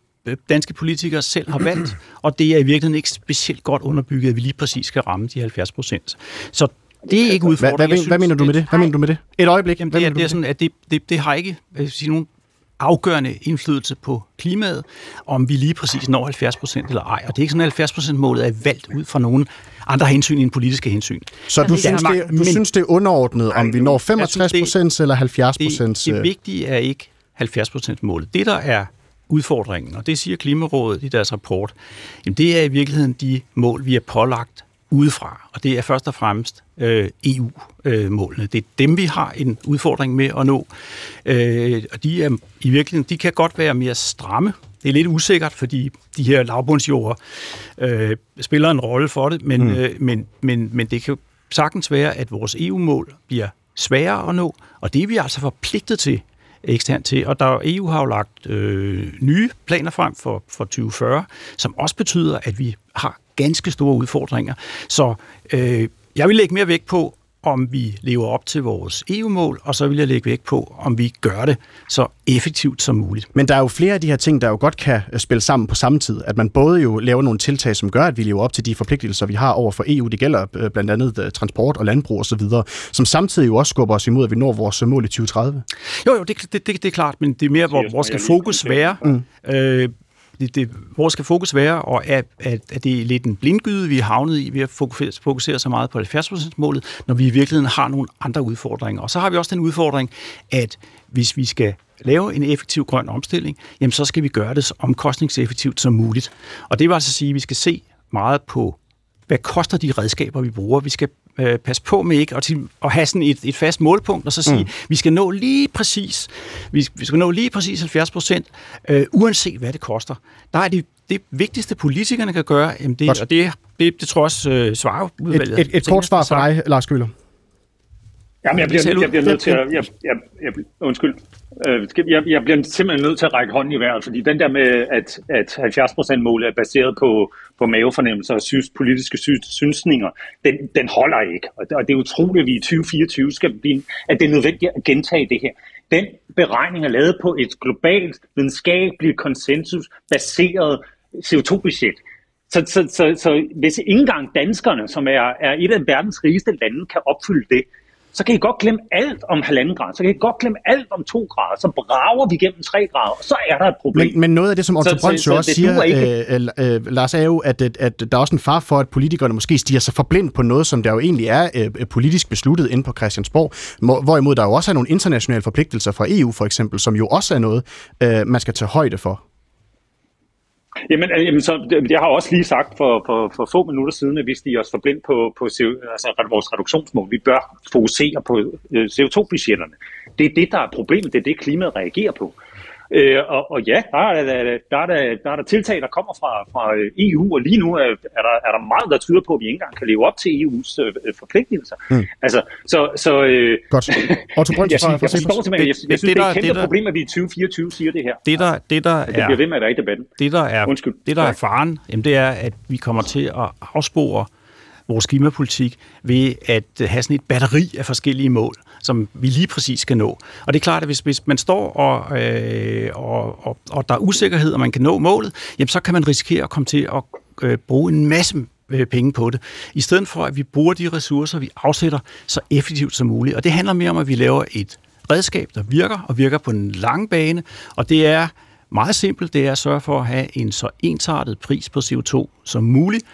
danske politikere selv har valgt, og det er i virkeligheden ikke specielt godt underbygget, at vi lige præcis skal ramme de 70 procent. Så det er ikke udfordringen. Hvad, hvad, hvad mener du med det? Hvad mener du med det? Et øjeblik. Jamen, det, er, det er sådan, at det, det, det har ikke jeg sige, nogen afgørende indflydelse på klimaet, om vi lige præcis når 70 procent eller ej. Og det er ikke sådan, at 70 procent målet er valgt ud fra nogen andre hensyn end politiske hensyn. Så du, synes, det, du men, synes, det er underordnet, om vi når 65 procent eller 70 procent? Det, det vigtige er ikke 70 procent målet. Det, der er udfordringen, og det siger Klimarådet i deres rapport, jamen det er i virkeligheden de mål, vi er pålagt udefra, og det er først og fremmest øh, EU-målene. Det er dem, vi har en udfordring med at nå, øh, og de er i virkeligheden, de kan godt være mere stramme. Det er lidt usikkert, fordi de her lavbundsjord øh, spiller en rolle for det, men, mm. øh, men, men, men det kan sagtens være, at vores EU-mål bliver sværere at nå, og det er vi altså forpligtet til eksternt til. Og der EU har jo lagt øh, nye planer frem for, for 2040, som også betyder, at vi har ganske store udfordringer. Så øh, jeg vil lægge mere vægt på, om vi lever op til vores EU-mål, og så vil jeg lægge vægt på, om vi gør det så effektivt som muligt. Men der er jo flere af de her ting, der jo godt kan øh, spille sammen på samme tid. At man både jo laver nogle tiltag, som gør, at vi lever op til de forpligtelser, vi har over for EU. Det gælder øh, blandt andet øh, transport og landbrug osv., som samtidig jo også skubber os imod, at vi når vores mål i 2030. Jo, jo, det, det, det, det er klart, men det er mere, hvor, hvor skal fokus være. Mm. Øh, det, det, hvor skal fokus være, og er, er, er det lidt en blindgyde, vi er havnet i ved at fokusere, fokusere så meget på 70%-målet, når vi i virkeligheden har nogle andre udfordringer. Og så har vi også den udfordring, at hvis vi skal lave en effektiv grøn omstilling, jamen så skal vi gøre det så omkostningseffektivt som muligt. Og det vil altså sige, at vi skal se meget på, hvad koster de redskaber, vi bruger. Vi skal øh, passe på med ikke at, at have sådan et, et fast målpunkt, og så sige, mm. vi skal nå lige præcis, vi, vi skal nå lige præcis 70 procent, øh, uanset hvad det koster. Der er det, det vigtigste, politikerne kan gøre, jamen det, og det, det, det tror jeg også øh, svarer udvalget. Et, et, et kort svar for dig, Lars Køller. Jamen, jeg bliver, jeg bliver nødt til at... Jeg, jeg, jeg, undskyld. Øh, jeg, jeg bliver simpelthen nødt til at række hånden i vejret, fordi den der med, at, at 70%-målet er baseret på, på mavefornemmelser og synes, politiske synsninger, den, den holder ikke. Og det, og det er utroligt, at vi i 2024 skal blive, at det er nødvendigt at gentage det her. Den beregning er lavet på et globalt, videnskabeligt, konsensusbaseret CO2-budget. Så, så, så, så hvis ikke engang danskerne, som er, er et af verdens rigeste lande, kan opfylde det, så kan I godt glemme alt om halvanden grad, så kan I godt glemme alt om to grader, så brager vi gennem tre grader, og så er der et problem. Men, men noget af det, som Otto Brøns jo også siger, ikke... øh, øh, Lars, er jo, at, at, at der er også en far for, at politikerne måske stiger sig forblind på noget, som der jo egentlig er øh, politisk besluttet inde på Christiansborg, hvorimod der jo også er nogle internationale forpligtelser fra EU for eksempel, som jo også er noget, øh, man skal tage højde for. Jamen, øh, jamen så, øh, jeg har også lige sagt for, for, for få minutter siden, at vi stiger os forblind på, på CO, altså vores reduktionsmål. Vi bør fokusere på øh, CO2-budgetterne. Det er det, der er problemet. Det er det, klimaet reagerer på. Øh, og, og ja, der er, der, der, er der, der er der tiltag, der kommer fra, fra EU, og lige nu er, er, der, er der meget, der tyder på, at vi ikke engang kan leve op til EU's øh, forpligtelser. Mm. Altså, så... så øh, Godt. Otto Brøns, jeg, jeg, jeg, forstår simpelthen, jeg, jeg synes, det, det er et kæmpe problem, at vi i 2024 siger det her. Det, der, det, der det bliver ved med at være i debatten. Det, der er, Undskyld. det, der er faren, jamen, det er, at vi kommer til at afspore vores klimapolitik ved at øh, have sådan et batteri af forskellige mål, som vi lige præcis skal nå. Og det er klart, at hvis, hvis man står og, øh, og, og, og der er usikkerhed, og man kan nå målet, jamen så kan man risikere at komme til at øh, bruge en masse øh, penge på det, i stedet for at vi bruger de ressourcer, vi afsætter, så effektivt som muligt. Og det handler mere om, at vi laver et redskab, der virker, og virker på en lang bane, og det er meget simpelt, det er at sørge for at have en så ensartet pris på CO2 som muligt.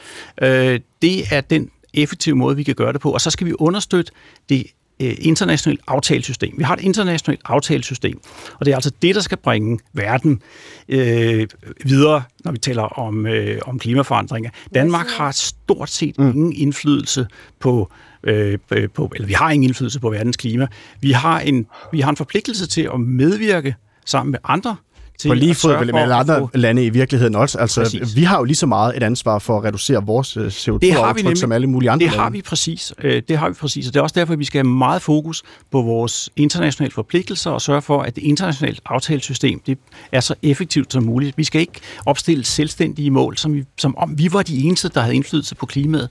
Øh, det er den effektive måde, vi kan gøre det på, og så skal vi understøtte det øh, internationalt aftalesystem. Vi har et internationalt aftalesystem, og det er altså det, der skal bringe verden øh, videre, når vi taler om, øh, om klimaforandringer. Danmark har stort set mm. ingen indflydelse på øh, på, eller vi har ingen indflydelse på verdens klima. Vi har en, vi har en forpligtelse til at medvirke sammen med andre til på lige fod med alle andre få... lande i virkeligheden også. Altså, præcis. vi har jo lige så meget et ansvar for at reducere vores CO2-aftryk som alle mulige andre Det har lande. vi præcis. Øh, det har vi præcis, og det er også derfor, at vi skal have meget fokus på vores internationale forpligtelser og sørge for, at det internationale aftalesystem det er så effektivt som muligt. Vi skal ikke opstille selvstændige mål, som, vi, som om vi var de eneste, der havde indflydelse på klimaet.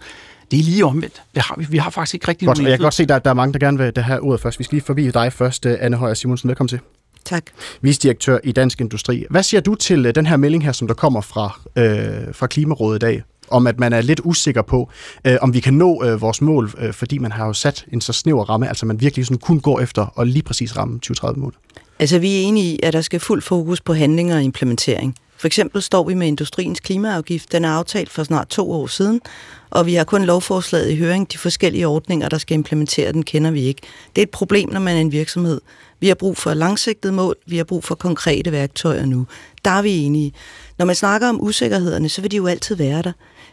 Det er lige omvendt. Det har vi. vi har faktisk ikke rigtig godt, nogen Jeg kan godt se, at der, der er mange, der gerne vil have ordet først. Vi skal lige forbi dig først, Anne Højer Simonsen. Velkommen til. Tak. Visdirektør i Dansk Industri. Hvad siger du til øh, den her melding her, som der kommer fra, øh, fra Klimarådet i dag, om at man er lidt usikker på, øh, om vi kan nå øh, vores mål, øh, fordi man har jo sat en så snæver ramme, altså man virkelig sådan kun går efter og lige præcis ramme 2030-målet? Altså vi er enige i, at der skal fuld fokus på handlinger og implementering. For eksempel står vi med industriens klimaafgift. Den er aftalt for snart to år siden, og vi har kun lovforslaget i høring. De forskellige ordninger, der skal implementere den, kender vi ikke. Det er et problem, når man er en virksomhed. Vi har brug for langsigtede mål, vi har brug for konkrete værktøjer nu. Der er vi enige. Når man snakker om usikkerhederne, så vil de jo altid være der.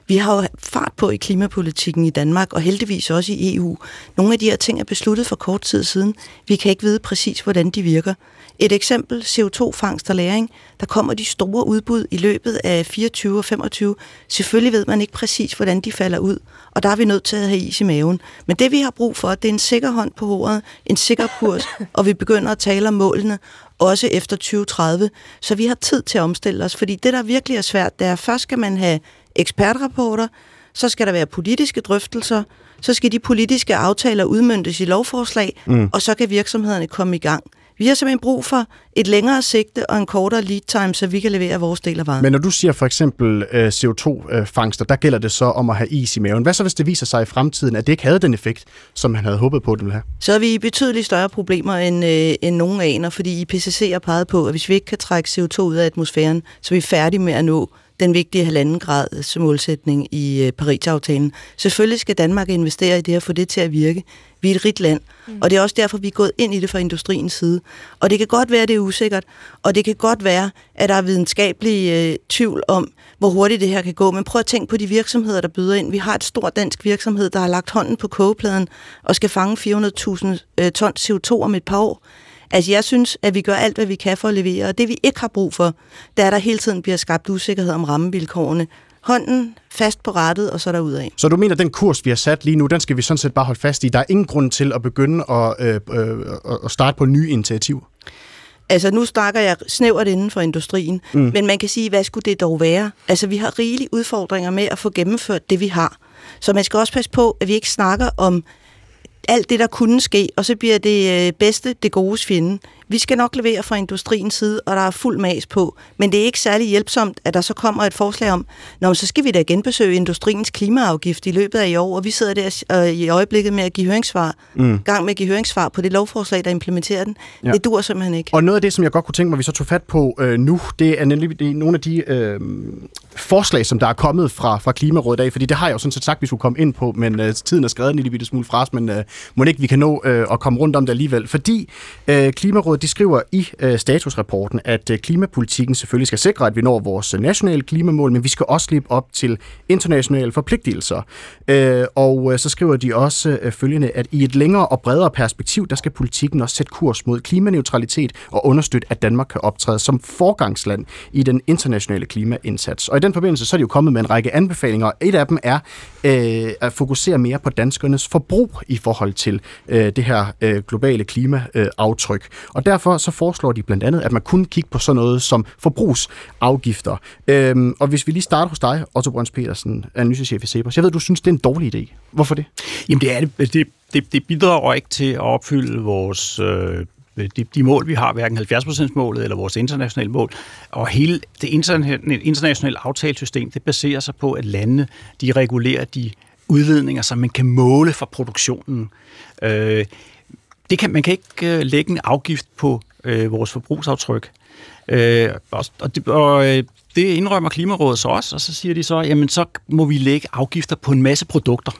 Vi har jo fart på i klimapolitikken i Danmark, og heldigvis også i EU. Nogle af de her ting er besluttet for kort tid siden. Vi kan ikke vide præcis, hvordan de virker. Et eksempel, CO2-fangst og læring. Der kommer de store udbud i løbet af 24 og 25. Selvfølgelig ved man ikke præcis, hvordan de falder ud, og der er vi nødt til at have is i maven. Men det vi har brug for, det er en sikker hånd på hovedet, en sikker kurs, og vi begynder at tale om målene, også efter 2030, så vi har tid til at omstille os. Fordi det, der virkelig er svært, det er, at først skal man have ekspertrapporter, så skal der være politiske drøftelser, så skal de politiske aftaler udmyndtes i lovforslag, mm. og så kan virksomhederne komme i gang. Vi har simpelthen brug for et længere sigte og en kortere lead time, så vi kan levere vores del af varen. Men når du siger for eksempel øh, CO2-fangster, der gælder det så om at have is i maven. Hvad så, hvis det viser sig i fremtiden, at det ikke havde den effekt, som man havde håbet på, at det ville have? Så er vi i betydeligt større problemer, end, øh, end nogen aner, fordi IPCC har peget på, at hvis vi ikke kan trække CO2 ud af atmosfæren, så er vi færdige med at nå den vigtige halvanden grads målsætning i øh, Paris-aftalen. Selvfølgelig skal Danmark investere i det og få det til at virke. Vi er et rigt land, mm. og det er også derfor, vi er gået ind i det fra industriens side. Og det kan godt være, at det er usikkert, og det kan godt være, at der er videnskabelig øh, tvivl om, hvor hurtigt det her kan gå. Men prøv at tænke på de virksomheder, der byder ind. Vi har et stort dansk virksomhed, der har lagt hånden på kogepladen og skal fange 400.000 øh, ton CO2 om et par år. Altså, jeg synes, at vi gør alt, hvad vi kan for at levere, og det vi ikke har brug for, det er, at der hele tiden bliver skabt usikkerhed om rammevilkårene. Hånden fast på rettet, og så derudad. Så du mener, at den kurs, vi har sat lige nu, den skal vi sådan set bare holde fast i? Der er ingen grund til at begynde at, øh, øh, at starte på nye initiativer? Altså, nu snakker jeg snævert inden for industrien, mm. men man kan sige, hvad skulle det dog være? Altså, vi har rigelige udfordringer med at få gennemført det, vi har. Så man skal også passe på, at vi ikke snakker om alt det, der kunne ske, og så bliver det øh, bedste det gode fjende. Vi skal nok levere fra industriens side, og der er fuld mas på. Men det er ikke særlig hjælpsomt, at der så kommer et forslag om, Nå, så skal vi da genbesøge industriens klimaafgift i løbet af i år, og vi sidder der øh, i øjeblikket med at give høringssvar, mm. gang med at give høringssvar på det lovforslag, der implementerer den. Ja. Det dur simpelthen ikke. Og noget af det, som jeg godt kunne tænke mig, at vi så tog fat på øh, nu, det er nemlig det er nogle af de øh, forslag, som der er kommet fra, fra Klimarådet af, fordi det har jeg jo sådan set sagt, vi skulle komme ind på, men øh, tiden er skrevet en lille smule fra os, men øh, må ikke vi kan nå øh, at komme rundt om det alligevel, fordi øh, Klimarådet Klimarådet de skriver i øh, statusrapporten, at øh, klimapolitikken selvfølgelig skal sikre, at vi når vores øh, nationale klimamål, men vi skal også leve op til internationale forpligtelser. Øh, og øh, så skriver de også øh, følgende, at i et længere og bredere perspektiv, der skal politikken også sætte kurs mod klimaneutralitet og understøtte, at Danmark kan optræde som forgangsland i den internationale klimaindsats. Og i den forbindelse så er de jo kommet med en række anbefalinger, og et af dem er øh, at fokusere mere på danskernes forbrug i forhold til øh, det her øh, globale klimaaftryk. Og Og derfor så foreslår de blandt andet, at man kun kigge på sådan noget som forbrugsafgifter. Øh, og hvis vi lige starter hos dig, Otto Brøns Petersen, analysechef i Cepos. Jeg ved, du synes, det er en dårlig idé. Hvorfor det? Jamen det er det. Det, det, det bidrager ikke til at opfylde vores øh, Øh, de, de mål, vi har, hverken 70%-målet eller vores internationale mål. Og hele det internationale aftalesystem, det baserer sig på, at landene de regulerer de udledninger, som man kan måle fra produktionen. Øh, det kan, man kan ikke øh, lægge en afgift på øh, vores forbrugsaftryk. Øh, og, og, det, og øh, det indrømmer Klimarådet så også, og så siger de så, jamen så må vi lægge afgifter på en masse produkter.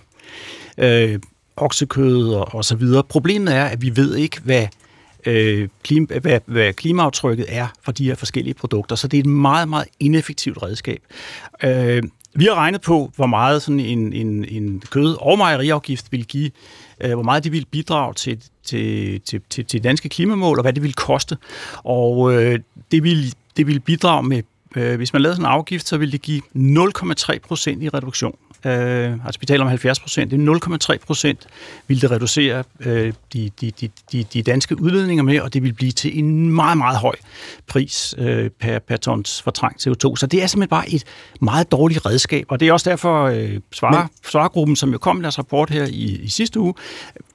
Øh, oksekød og, og så videre. Problemet er, at vi ved ikke, hvad øh, klima, hvad, hvad klimaaftrykket er for de her forskellige produkter. Så det er et meget, meget ineffektivt redskab. Øh, vi har regnet på, hvor meget sådan en, en, en kød- og mejeriafgift vil give, øh, hvor meget det vil bidrage til, til, til, til, til danske klimamål, og hvad det vil koste. Og øh, det, vil, det vil bidrage med, øh, hvis man lavede sådan en afgift, så vil det give 0,3 procent i reduktion øh, altså vi taler om 70 procent, det er 0,3 procent, vil det reducere øh, de, de, de, de, de danske udledninger med, og det vil blive til en meget, meget høj pris øh, per, per tons fortrængt CO2. Så det er simpelthen bare et meget dårligt redskab, og det er også derfor øh, Svare, Svaregruppen, som jo kom med deres rapport her i, i sidste uge,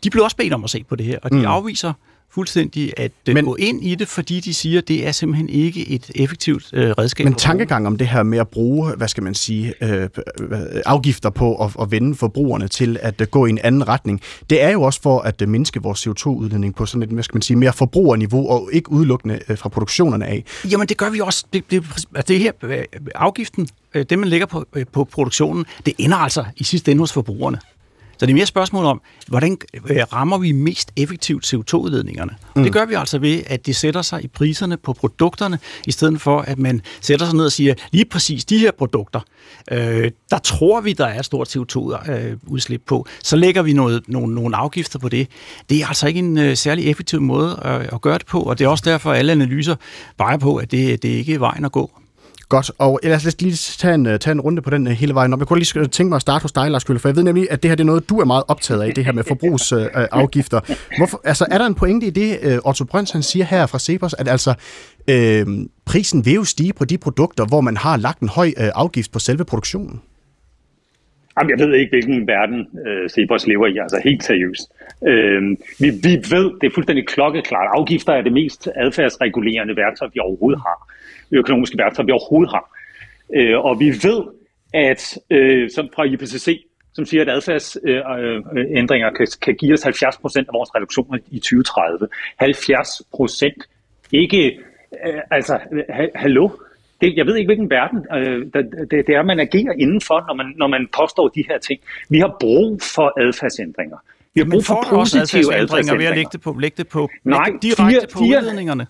de blev også bedt om at se på det her, og de mm. afviser fuldstændig at øh, men, gå ind i det, fordi de siger, at det er simpelthen ikke et effektivt øh, redskab. Men tankegang om det her med at bruge, hvad skal man sige, øh, afgifter på at, at vende forbrugerne til at uh, gå i en anden retning, det er jo også for at uh, mindske vores CO2-udledning på sådan et, hvad skal man sige, mere forbrugerniveau og ikke udelukkende fra produktionerne af. Jamen det gør vi også. Det, det, altså det her afgiften, det man lægger på, på produktionen, det ender altså i sidste ende hos forbrugerne. Så det er mere spørgsmål om, hvordan øh, rammer vi mest effektivt CO2-udledningerne? Mm. Det gør vi altså ved, at det sætter sig i priserne på produkterne, i stedet for at man sætter sig ned og siger, lige præcis de her produkter, øh, der tror vi, der er et stort CO2-udslip på. Så lægger vi noget, nogle, nogle afgifter på det. Det er altså ikke en øh, særlig effektiv måde at, at gøre det på, og det er også derfor, at alle analyser peger på, at det, det ikke er vejen at gå. Godt, og lad os lige tage en, tage en runde på den øh, hele vejen Om Jeg kunne lige tænke mig at starte hos dig, Lars Kølle, for jeg ved nemlig, at det her det er noget, du er meget optaget af, det her med forbrugsafgifter. Øh, øh, Hvorfor, altså, er der en pointe i det, Otto Brøns han siger her fra Cepos, at altså øh, prisen vil jo stige på de produkter, hvor man har lagt en høj øh, afgift på selve produktionen? Jamen, jeg ved ikke, hvilken verden øh, Cepos lever i, altså helt seriøst. Øh, vi, vi ved, det er fuldstændig klokkeklart, afgifter er det mest adfærdsregulerende værktøj, vi overhovedet har økonomiske værktøjer, vi overhovedet har. Øh, og vi ved, at øh, som fra IPCC, som siger, at adfærdsændringer øh, øh kan, kan give os 70 procent af vores reduktioner i 2030. 70 procent. Ikke, øh, altså, ha, hallo? Det, jeg ved ikke, hvilken verden øh, det, det er, man agerer indenfor, når man, når man påstår de her ting. Vi har brug for adfærdsændringer. Vi har brug for positive adfærdsændringer. Ved at lægge det på, lægge det på, Nej, direkte fire, på udledningerne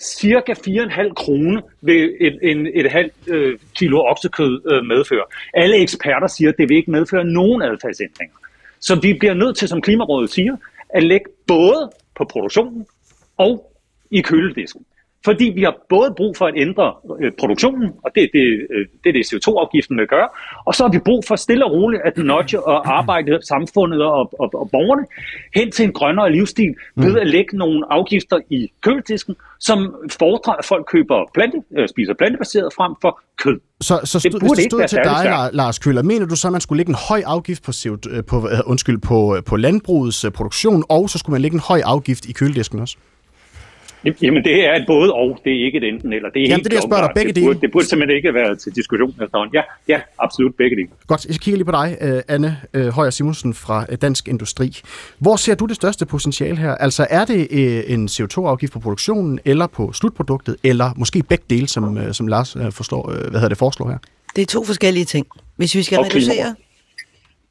cirka 4,5 kroner vil et, en, et halvt øh, kilo oksekød øh, medføre. Alle eksperter siger, at det vil ikke medføre nogen adfærdsændringer. Så vi bliver nødt til, som Klimarådet siger, at lægge både på produktionen og i køledisken. Fordi vi har både brug for at ændre øh, produktionen, og det er det, øh, det, er det CO2-afgiften vil gøre, og så har vi brug for stille og roligt at nudge og arbejde samfundet og, og, og borgerne hen til en grønnere livsstil ved at lægge nogle afgifter i køledisken, som fordrer, at folk køber plante, øh, spiser plantebaseret frem for kød. Så, så stod, det hvis det stod til dig. Lars Køller, mener du så, at man skulle lægge en høj afgift på, CO2, på, undskyld, på, på landbrugets produktion, og så skulle man lægge en høj afgift i køledisken også? Jamen det er et både og, det er ikke et enten eller. Det er Jamen helt det er det, jeg spørger dig, begge det burde, det burde simpelthen ikke være til diskussion Ja, ja, absolut begge dele. Godt, jeg kigger lige på dig, øh, Anne øh, Højer Simonsen fra øh, Dansk Industri. Hvor ser du det største potentiale her? Altså er det en CO2-afgift på produktionen, eller på slutproduktet, eller måske begge dele, som, som Lars forstår, hvad hedder det, foreslår her? Det er to forskellige ting. Hvis vi skal reducere,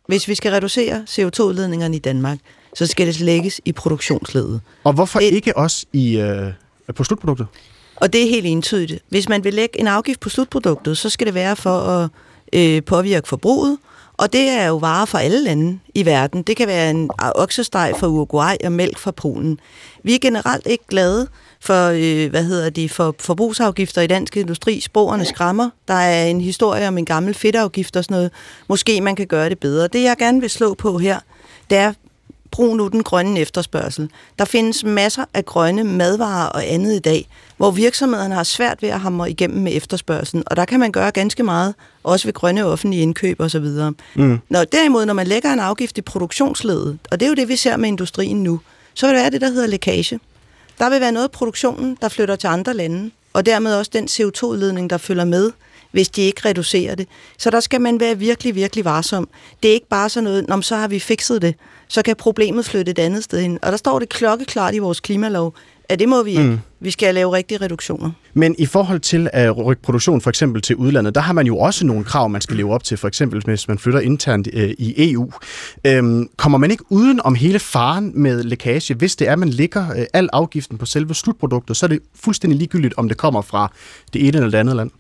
hvis vi skal reducere CO2-udledningerne i Danmark, så skal det lægges i produktionsledet. Og hvorfor det, ikke også i, øh, på slutproduktet? Og det er helt entydigt. Hvis man vil lægge en afgift på slutproduktet, så skal det være for at øh, påvirke forbruget, og det er jo varer fra alle lande i verden. Det kan være en oksesteg fra Uruguay og mælk fra Polen. Vi er generelt ikke glade for, øh, hvad hedder det, for forbrugsafgifter i dansk industri. Sporene skræmmer. Der er en historie om en gammel fedtafgift og sådan noget. Måske man kan gøre det bedre. Det jeg gerne vil slå på her, det er brug nu den grønne efterspørgsel. Der findes masser af grønne madvarer og andet i dag, hvor virksomhederne har svært ved at hamre igennem med efterspørgselen, og der kan man gøre ganske meget, også ved grønne offentlige indkøb osv. Mm. Når, derimod, når man lægger en afgift i produktionsledet, og det er jo det, vi ser med industrien nu, så vil det være det, der hedder lækage. Der vil være noget af produktionen, der flytter til andre lande, og dermed også den CO2-udledning, der følger med, hvis de ikke reducerer det. Så der skal man være virkelig, virkelig varsom. Det er ikke bare sådan noget, om så har vi fikset det, så kan problemet flytte et andet sted hen. Og der står det klokkeklart i vores klimalov, at det må vi ikke. Mm. Vi skal lave rigtige reduktioner. Men i forhold til at rykke produktion for eksempel til udlandet, der har man jo også nogle krav, man skal leve op til, for eksempel hvis man flytter internt øh, i EU. Øhm, kommer man ikke uden om hele faren med lækage? Hvis det er, at man lægger øh, al afgiften på selve slutproduktet, så er det fuldstændig ligegyldigt, om det kommer fra det ene eller det andet land.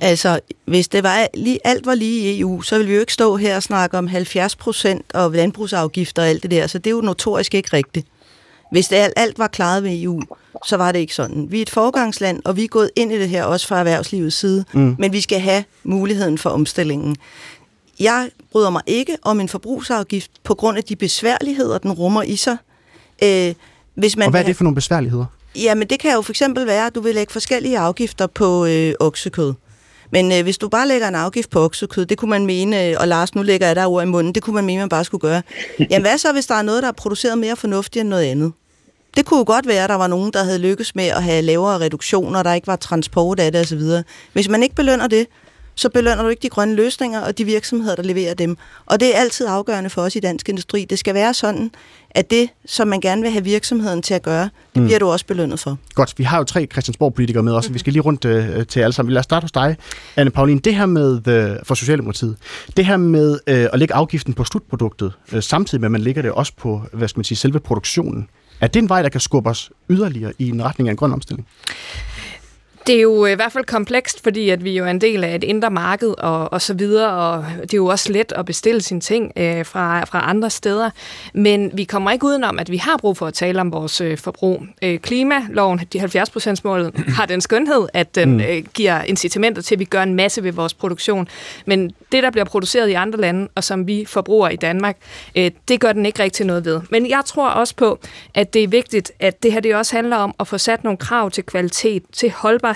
Altså, hvis det var lige, alt var lige i EU, så ville vi jo ikke stå her og snakke om 70 procent og landbrugsafgifter og alt det der, så det er jo notorisk ikke rigtigt. Hvis det alt, alt var klaret ved EU, så var det ikke sådan. Vi er et forgangsland, og vi er gået ind i det her også fra erhvervslivets side, mm. men vi skal have muligheden for omstillingen. Jeg bryder mig ikke om en forbrugsafgift på grund af de besværligheder, den rummer i sig. Øh, hvis man og hvad er det for nogle besværligheder? Jamen, det kan jo for eksempel være, at du vil lægge forskellige afgifter på øh, oksekød. Men øh, hvis du bare lægger en afgift på oksekød, det kunne man mene, øh, og Lars, nu lægger jeg der ord i munden, det kunne man mene, man bare skulle gøre. Jamen hvad så, hvis der er noget, der er produceret mere fornuftigt end noget andet? Det kunne jo godt være, at der var nogen, der havde lykkes med at have lavere reduktioner, der ikke var transport af det osv. Hvis man ikke belønner det, så belønner du ikke de grønne løsninger og de virksomheder, der leverer dem. Og det er altid afgørende for os i dansk industri. Det skal være sådan, at det, som man gerne vil have virksomheden til at gøre, det mm. bliver du også belønnet for. Godt, vi har jo tre Christiansborg-politikere med os, mm. vi skal lige rundt øh, til alle sammen. Lad os starte hos dig, Anne Pauline. Det her med, øh, for Socialdemokratiet, det her med øh, at lægge afgiften på slutproduktet, øh, samtidig med, at man lægger det også på, hvad skal man sige, selve produktionen. Er det en vej, der kan skubbe os yderligere i en retning af en grøn omstilling? Det er jo i hvert fald komplekst, fordi at vi jo er en del af et indre marked og, og så videre, og det er jo også let at bestille sine ting øh, fra, fra andre steder. Men vi kommer ikke udenom, at vi har brug for at tale om vores øh, forbrug. Øh, klimaloven, de 70%-målet, har den skønhed, at den mm. øh, giver incitamenter til, at vi gør en masse ved vores produktion. Men det, der bliver produceret i andre lande, og som vi forbruger i Danmark, øh, det gør den ikke rigtig noget ved. Men jeg tror også på, at det er vigtigt, at det her det også handler om at få sat nogle krav til kvalitet, til holdbarhed,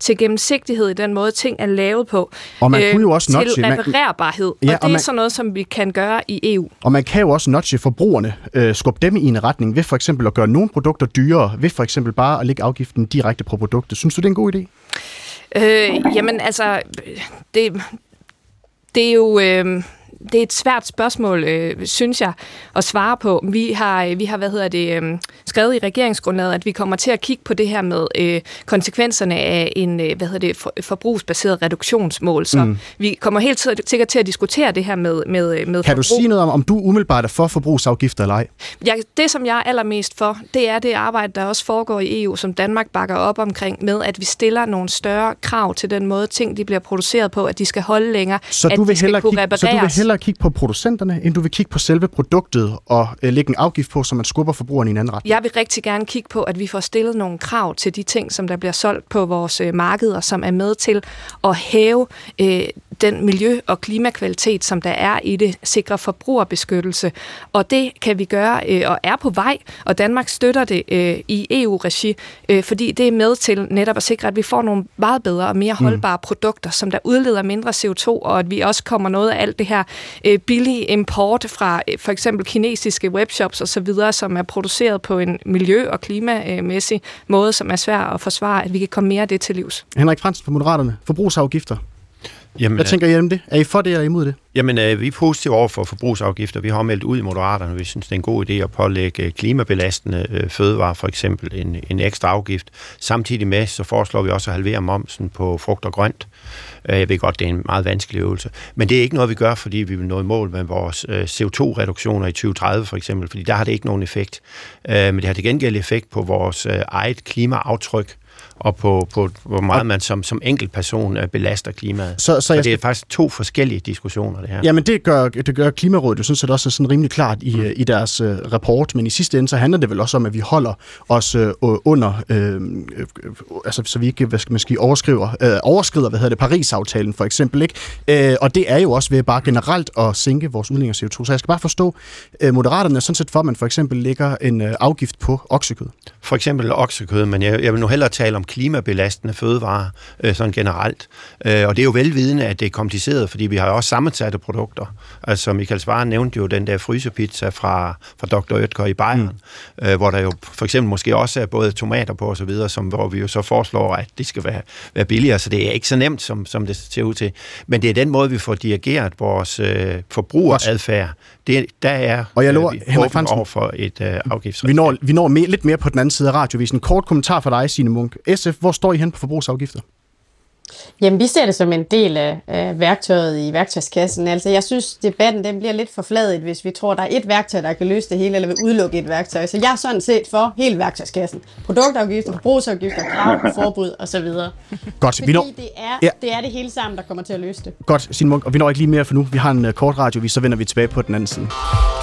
til gennemsigtighed i den måde, ting er lavet på. Og man øh, kunne jo også notche, til reparerbarhed. Ja, og det og man, er sådan noget, som vi kan gøre i EU. Og man kan jo også notche forbrugerne, øh, skubbe dem i en retning ved for eksempel at gøre nogle produkter dyrere, ved for eksempel bare at lægge afgiften direkte på produktet. Synes du, det er en god idé? Øh, jamen altså, det, det er jo... Øh, det er et svært spørgsmål, øh, synes jeg, at svare på. Vi har, øh, vi har hvad hedder det, øh, skrevet i regeringsgrundlaget, at vi kommer til at kigge på det her med øh, konsekvenserne af en øh, hvad hedder det, for, forbrugsbaseret reduktionsmål. Så mm. vi kommer helt sikkert til at diskutere det her med, med, med Kan forbrug. du sige noget om, om du umiddelbart er for forbrugsafgifter eller ej? Ja, det, som jeg er allermest for, det er det arbejde, der også foregår i EU, som Danmark bakker op omkring, med at vi stiller nogle større krav til den måde, ting de bliver produceret på, at de skal holde længere, så at du vil de skal kunne kigge, repareres. Så du vil hellere kigge på producenterne, end du vil kigge på selve produktet og øh, lægge en afgift på, så man skubber forbrugeren i en anden retning? Jeg vil rigtig gerne kigge på, at vi får stillet nogle krav til de ting, som der bliver solgt på vores øh, markeder, som er med til at hæve øh, den miljø- og klimakvalitet, som der er i det, sikre forbrugerbeskyttelse. Og det kan vi gøre øh, og er på vej, og Danmark støtter det øh, i EU-regi, øh, fordi det er med til netop at sikre, at vi får nogle meget bedre og mere mm. holdbare mm. produkter, som der udleder mindre CO2, og at vi også kommer noget af alt det her øh, billige import fra øh, for eksempel kinesiske webshops osv., som er produceret på en miljø- og klimamæssig måde, som er svær at forsvare, at vi kan komme mere af det til livs. Henrik Fransen fra Moderaterne. Forbrugsafgifter. Jamen, Hvad tænker I om det? Er I for det eller imod det? Jamen, øh, vi er positive over for forbrugsafgifter. Vi har meldt ud i Moderaterne, vi synes, det er en god idé at pålægge klimabelastende øh, fødevarer, for eksempel en, en ekstra afgift. Samtidig med, så foreslår vi også at halvere momsen på frugt og grønt. Øh, jeg ved godt, det er en meget vanskelig øvelse. Men det er ikke noget, vi gør, fordi vi vil nå i mål med vores øh, CO2-reduktioner i 2030 for eksempel, fordi der har det ikke nogen effekt. Øh, men det har til gengæld effekt på vores eget klimaaftryk, og på, på hvor meget man som, som enkeltperson øh, belaster klimaet. Så, så, jeg det er faktisk to forskellige diskussioner, det her. jamen det gør, det gør Klimarådet jo sådan set også sådan rimelig klart i, øh, i deres øh, rapport, men i sidste ende så handler det vel også om, at vi holder os øh, under, øh, øh, altså så vi ikke, hvad skal man sige, overskriver, øh, overskrider, hvad hedder det, Paris-aftalen for eksempel, ikke? Øh, og det er jo også ved bare generelt at sænke vores udledning af CO2. Så jeg skal bare forstå, øh, Moderaterne er sådan set for, at man for eksempel lægger en øh, afgift på oksekød. For eksempel oksekød, men jeg, jeg vil nu hellere tale om klimabelastende fødevarer øh, sådan generelt. Øh, og det er jo velvidende, at det er kompliceret, fordi vi har jo også sammensatte produkter. Altså Michael Svare nævnte jo den der frysepizza fra, fra Dr. Oetker i Bayern, mm. øh, hvor der jo for eksempel måske også er både tomater på osv., som, hvor vi jo så foreslår, at det skal være, være billigere, så det er ikke så nemt, som, som det ser ud til. Men det er den måde, vi får dirigeret vores øh, forbrugeradfærd. Det, der er Og jeg lover, vi Henrik Fransen, over for et øh, afgiftsredskab. Vi når, vi når mere, lidt mere på den anden side af radiovisen. Kort kommentar fra dig, Signe Munk. SF, hvor står I hen på forbrugsafgifter? Jamen, vi ser det som en del af, af værktøjet i værktøjskassen. Altså, jeg synes, debatten den bliver lidt forfladet, hvis vi tror, der er et værktøj, der kan løse det hele, eller vil udelukke et værktøj. Så jeg er sådan set for hele værktøjskassen. Produktafgifter, forbrugsafgifter, krav, forbud osv. Godt, vi når, Fordi det er, Ja. det er det hele sammen, der kommer til at løse det. Godt, Signe Munk, og vi når ikke lige mere for nu. Vi har en uh, kort radiovis, så vender vi tilbage på den anden side.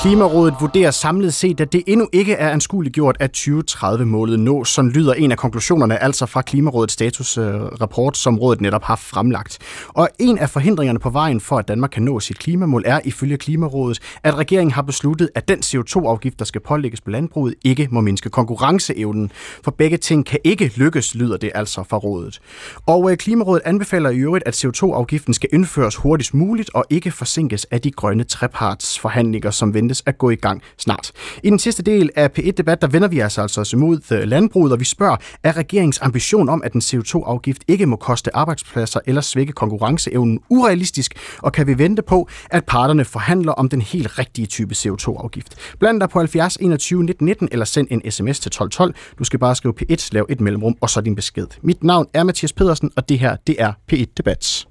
Klimarådet vurderer samlet set, at det endnu ikke er anskueliggjort, at 2030-målet nås. Sådan lyder en af konklusionerne, altså fra Klimarådets statusrapport, som rådet netop har fremlagt. Og en af forhindringerne på vejen for, at Danmark kan nå sit klimamål, er ifølge Klimarådet, at regeringen har besluttet, at den CO2-afgift, der skal pålægges på landbruget, ikke må mindske konkurrenceevnen. For begge ting kan ikke lykkes, lyder det altså fra rådet. Og øh, Klimarådet anbefaler i øvrigt, at CO2-afgiften skal indføres hurtigst muligt og ikke forsinkes af de grønne trepartsforhandlinger, som ventes at gå i gang snart. I den sidste del af P1-debat, der vender vi altså altså os altså imod øh, landbruget, og vi spørger, er regeringens ambition om, at den CO2-afgift ikke må koste arbejdspladser eller svække konkurrenceevnen urealistisk, og kan vi vente på, at parterne forhandler om den helt rigtige type CO2-afgift? Bland dig på 70 21 19 19 eller send en sms til 1212. Du skal bare skrive P1, lav et mellemrum og så din besked. Mit navn er Mathias Pedersen, og det her, det er P1 Debat.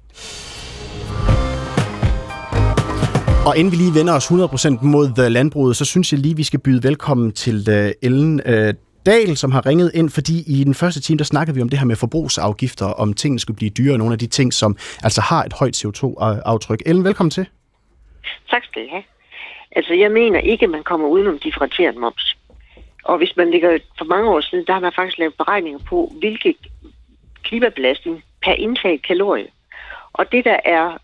Og inden vi lige vender os 100% mod øh, landbruget, så synes jeg lige, vi skal byde velkommen til øh, Ellen øh, Dahl, som har ringet ind, fordi i den første time, der snakkede vi om det her med forbrugsafgifter, om tingene skulle blive dyrere, nogle af de ting, som altså har et højt CO2-aftryk. Ellen, velkommen til. Tak skal I have. Altså, jeg mener ikke, at man kommer udenom differentieret moms. Og hvis man ligger for mange år siden, der har man faktisk lavet beregninger på, hvilke klimabelastning per indtaget kalorie. Og det, der er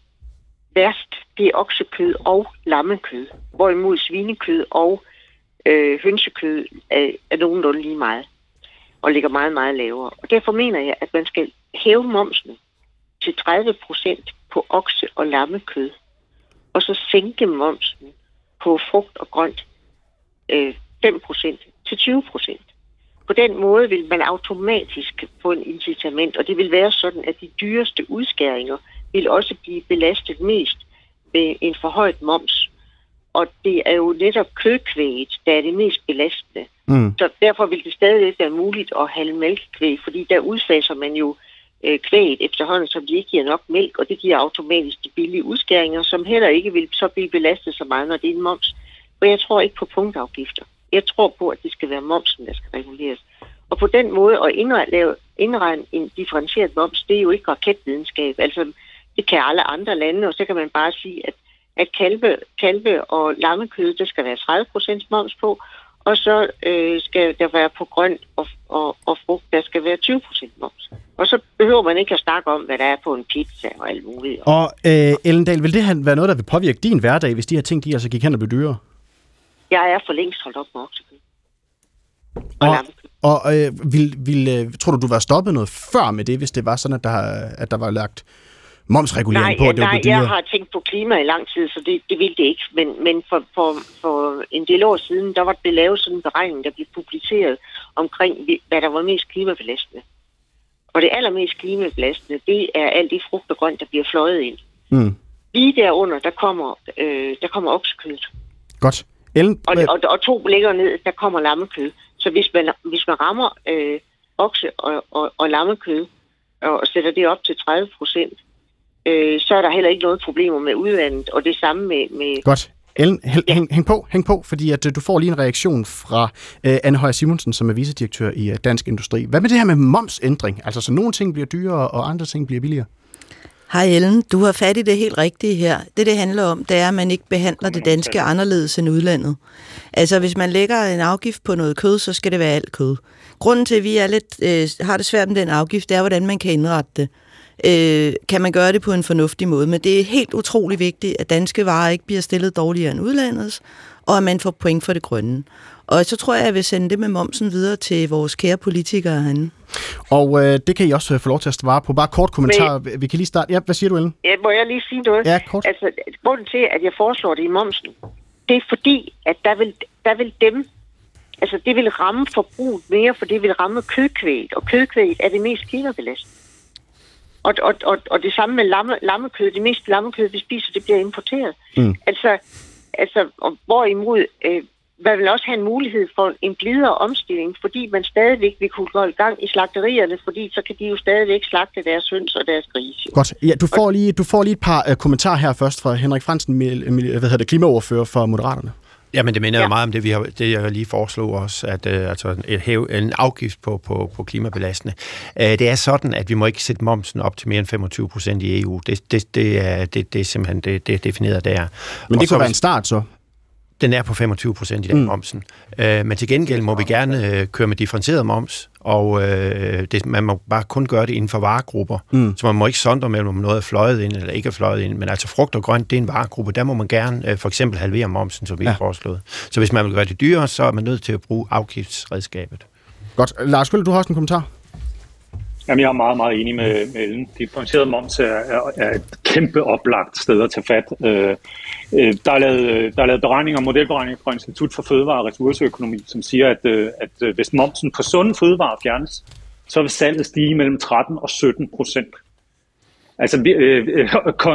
værst, det er oksekød og lammekød. Hvorimod svinekød og øh, hønsekød er, er nogenlunde lige meget. Og ligger meget, meget lavere. Og derfor mener jeg, at man skal hæve momsen til 30 procent på okse- og lammekød. Og så sænke momsen på frugt og grønt øh, 5 procent til 20 procent. På den måde vil man automatisk få en incitament, og det vil være sådan, at de dyreste udskæringer vil også blive belastet mest med en forhøjet moms. Og det er jo netop kødkvæget, der er det mest belastende. Mm. Så derfor vil det stadig være muligt at have mælkekvæg, fordi der udfaser man jo øh, kvæget efterhånden, som de ikke giver nok mælk, og det giver automatisk de billige udskæringer, som heller ikke vil så blive belastet så meget, når det er en moms. For jeg tror ikke på punktafgifter. Jeg tror på, at det skal være momsen, der skal reguleres. Og på den måde at indregne, indregne en differentieret moms, det er jo ikke raketvidenskab. Altså, det kan alle andre lande, og så kan man bare sige, at, at kalve, kalve og lammekød, der skal være 30% moms på, og så øh, skal der være på grønt og, og, og frugt, der skal være 20% moms. Og så behøver man ikke at snakke om, hvad der er på en pizza og alt muligt. Og øh, Ellen Dahl, vil det være noget, der vil påvirke din hverdag, hvis de her ting, de altså gik hen og blev dyrere? Jeg er for længst holdt op med oksekød. Og, Og, og øh, vil, vil, øh, tror du, du var stoppet noget før med det, hvis det var sådan, at der, at der var lagt momsregulering Nej, på, at det var nej jeg dyrere? har tænkt på klima i lang tid, så det, det vil det ikke. Men, men for, for, for en del år siden, der var det lavet sådan en beregning, der blev publiceret omkring, hvad der var mest klimabelastende. Og det allermest klimabelastende, det er alt det frugt og grønt, der bliver fløjet ind. Mm. Lige derunder, der kommer, øh, der kommer oksekødet. Godt. Ellen, Og, og, og to længere ned, der kommer lammekød. Så hvis man, hvis man rammer øh, okse og, og, og lammekød, og sætter det op til 30 procent, øh, så er der heller ikke noget problemer med udvandet. Og det samme med, med godt. Ellen, hæng, ja. hæng, hæng på, hæng på, fordi at, uh, du får lige en reaktion fra uh, Anne Højer Simonsen, som er vicedirektør i uh, Dansk Industri. Hvad med det her med momsændring? Altså, så nogle ting bliver dyrere, og andre ting bliver billigere? Hej Ellen, du har fat i det helt rigtige her. Det, det handler om, det er, at man ikke behandler det danske anderledes end udlandet. Altså, hvis man lægger en afgift på noget kød, så skal det være alt kød. Grunden til, at vi er lidt, øh, har det svært med den afgift, det er, hvordan man kan indrette det. Øh, kan man gøre det på en fornuftig måde. Men det er helt utrolig vigtigt, at danske varer ikke bliver stillet dårligere end udlandets, og at man får point for det grønne. Og så tror jeg, at jeg vil sende det med momsen videre til vores kære politikere herinde. Og øh, det kan I også få lov til at svare på. Bare kort kommentar. Men, vi kan lige starte. Ja, hvad siger du, Ellen? Ja, må jeg lige sige noget? Ja, kort. Altså, grunden til, at jeg foreslår det i momsen, det er fordi, at der vil, der vil dem, altså det vil ramme forbruget mere, for det vil ramme kødkvæg, og kødkvæg er det mest klimabelastende. Og, og, og, og det samme med lamme, lammekød. Det meste lammekød, vi spiser, det bliver importeret. Mm. Altså, altså og hvorimod øh, man vil også have en mulighed for en blidere omstilling, fordi man stadigvæk vil kunne gå i gang i slagterierne, fordi så kan de jo stadigvæk slagte deres høns og deres grise. Godt. Ja, du, får lige, du får lige et par uh, kommentarer her først fra Henrik Fransen, hvad hedder det, klimaoverfører for Moderaterne. Jamen, det minder ja. jo meget om det, vi har, det jeg lige foreslog også, at uh, altså et hæv, en afgift på, på, på klimabelastende. Uh, det er sådan, at vi må ikke sætte momsen op til mere end 25 procent i EU. Det, det, det, er, det, det er simpelthen det, det er defineret der. Men det kunne være en start så? Den er på 25 procent i den mm. momsen. Øh, men til gengæld må vi gerne øh, køre med differentieret moms, og øh, det, man må bare kun gøre det inden for varegrupper. Mm. Så man må ikke sondre mellem, om noget er fløjet ind eller ikke er fløjet ind. Men altså frugt og grønt, det er en varegruppe. Der må man gerne øh, for eksempel halvere momsen, som vi ja. har foreslået. Så hvis man vil gøre det dyrere, så er man nødt til at bruge afgiftsredskabet. Godt. Lars Kølle, du har også en kommentar? Jamen, jeg er meget, meget enig med, med Ellen. Differentieret moms er, er, er et kæmpe oplagt sted at tage fat. Øh, øh, der, er lavet, der er lavet beregninger, modelberegninger fra Institut for Fødevare og Ressourceøkonomi, som siger, at, øh, at øh, hvis momsen på sunde fødevarer fjernes, så vil salget stige mellem 13 og 17 procent. Altså øh, øh,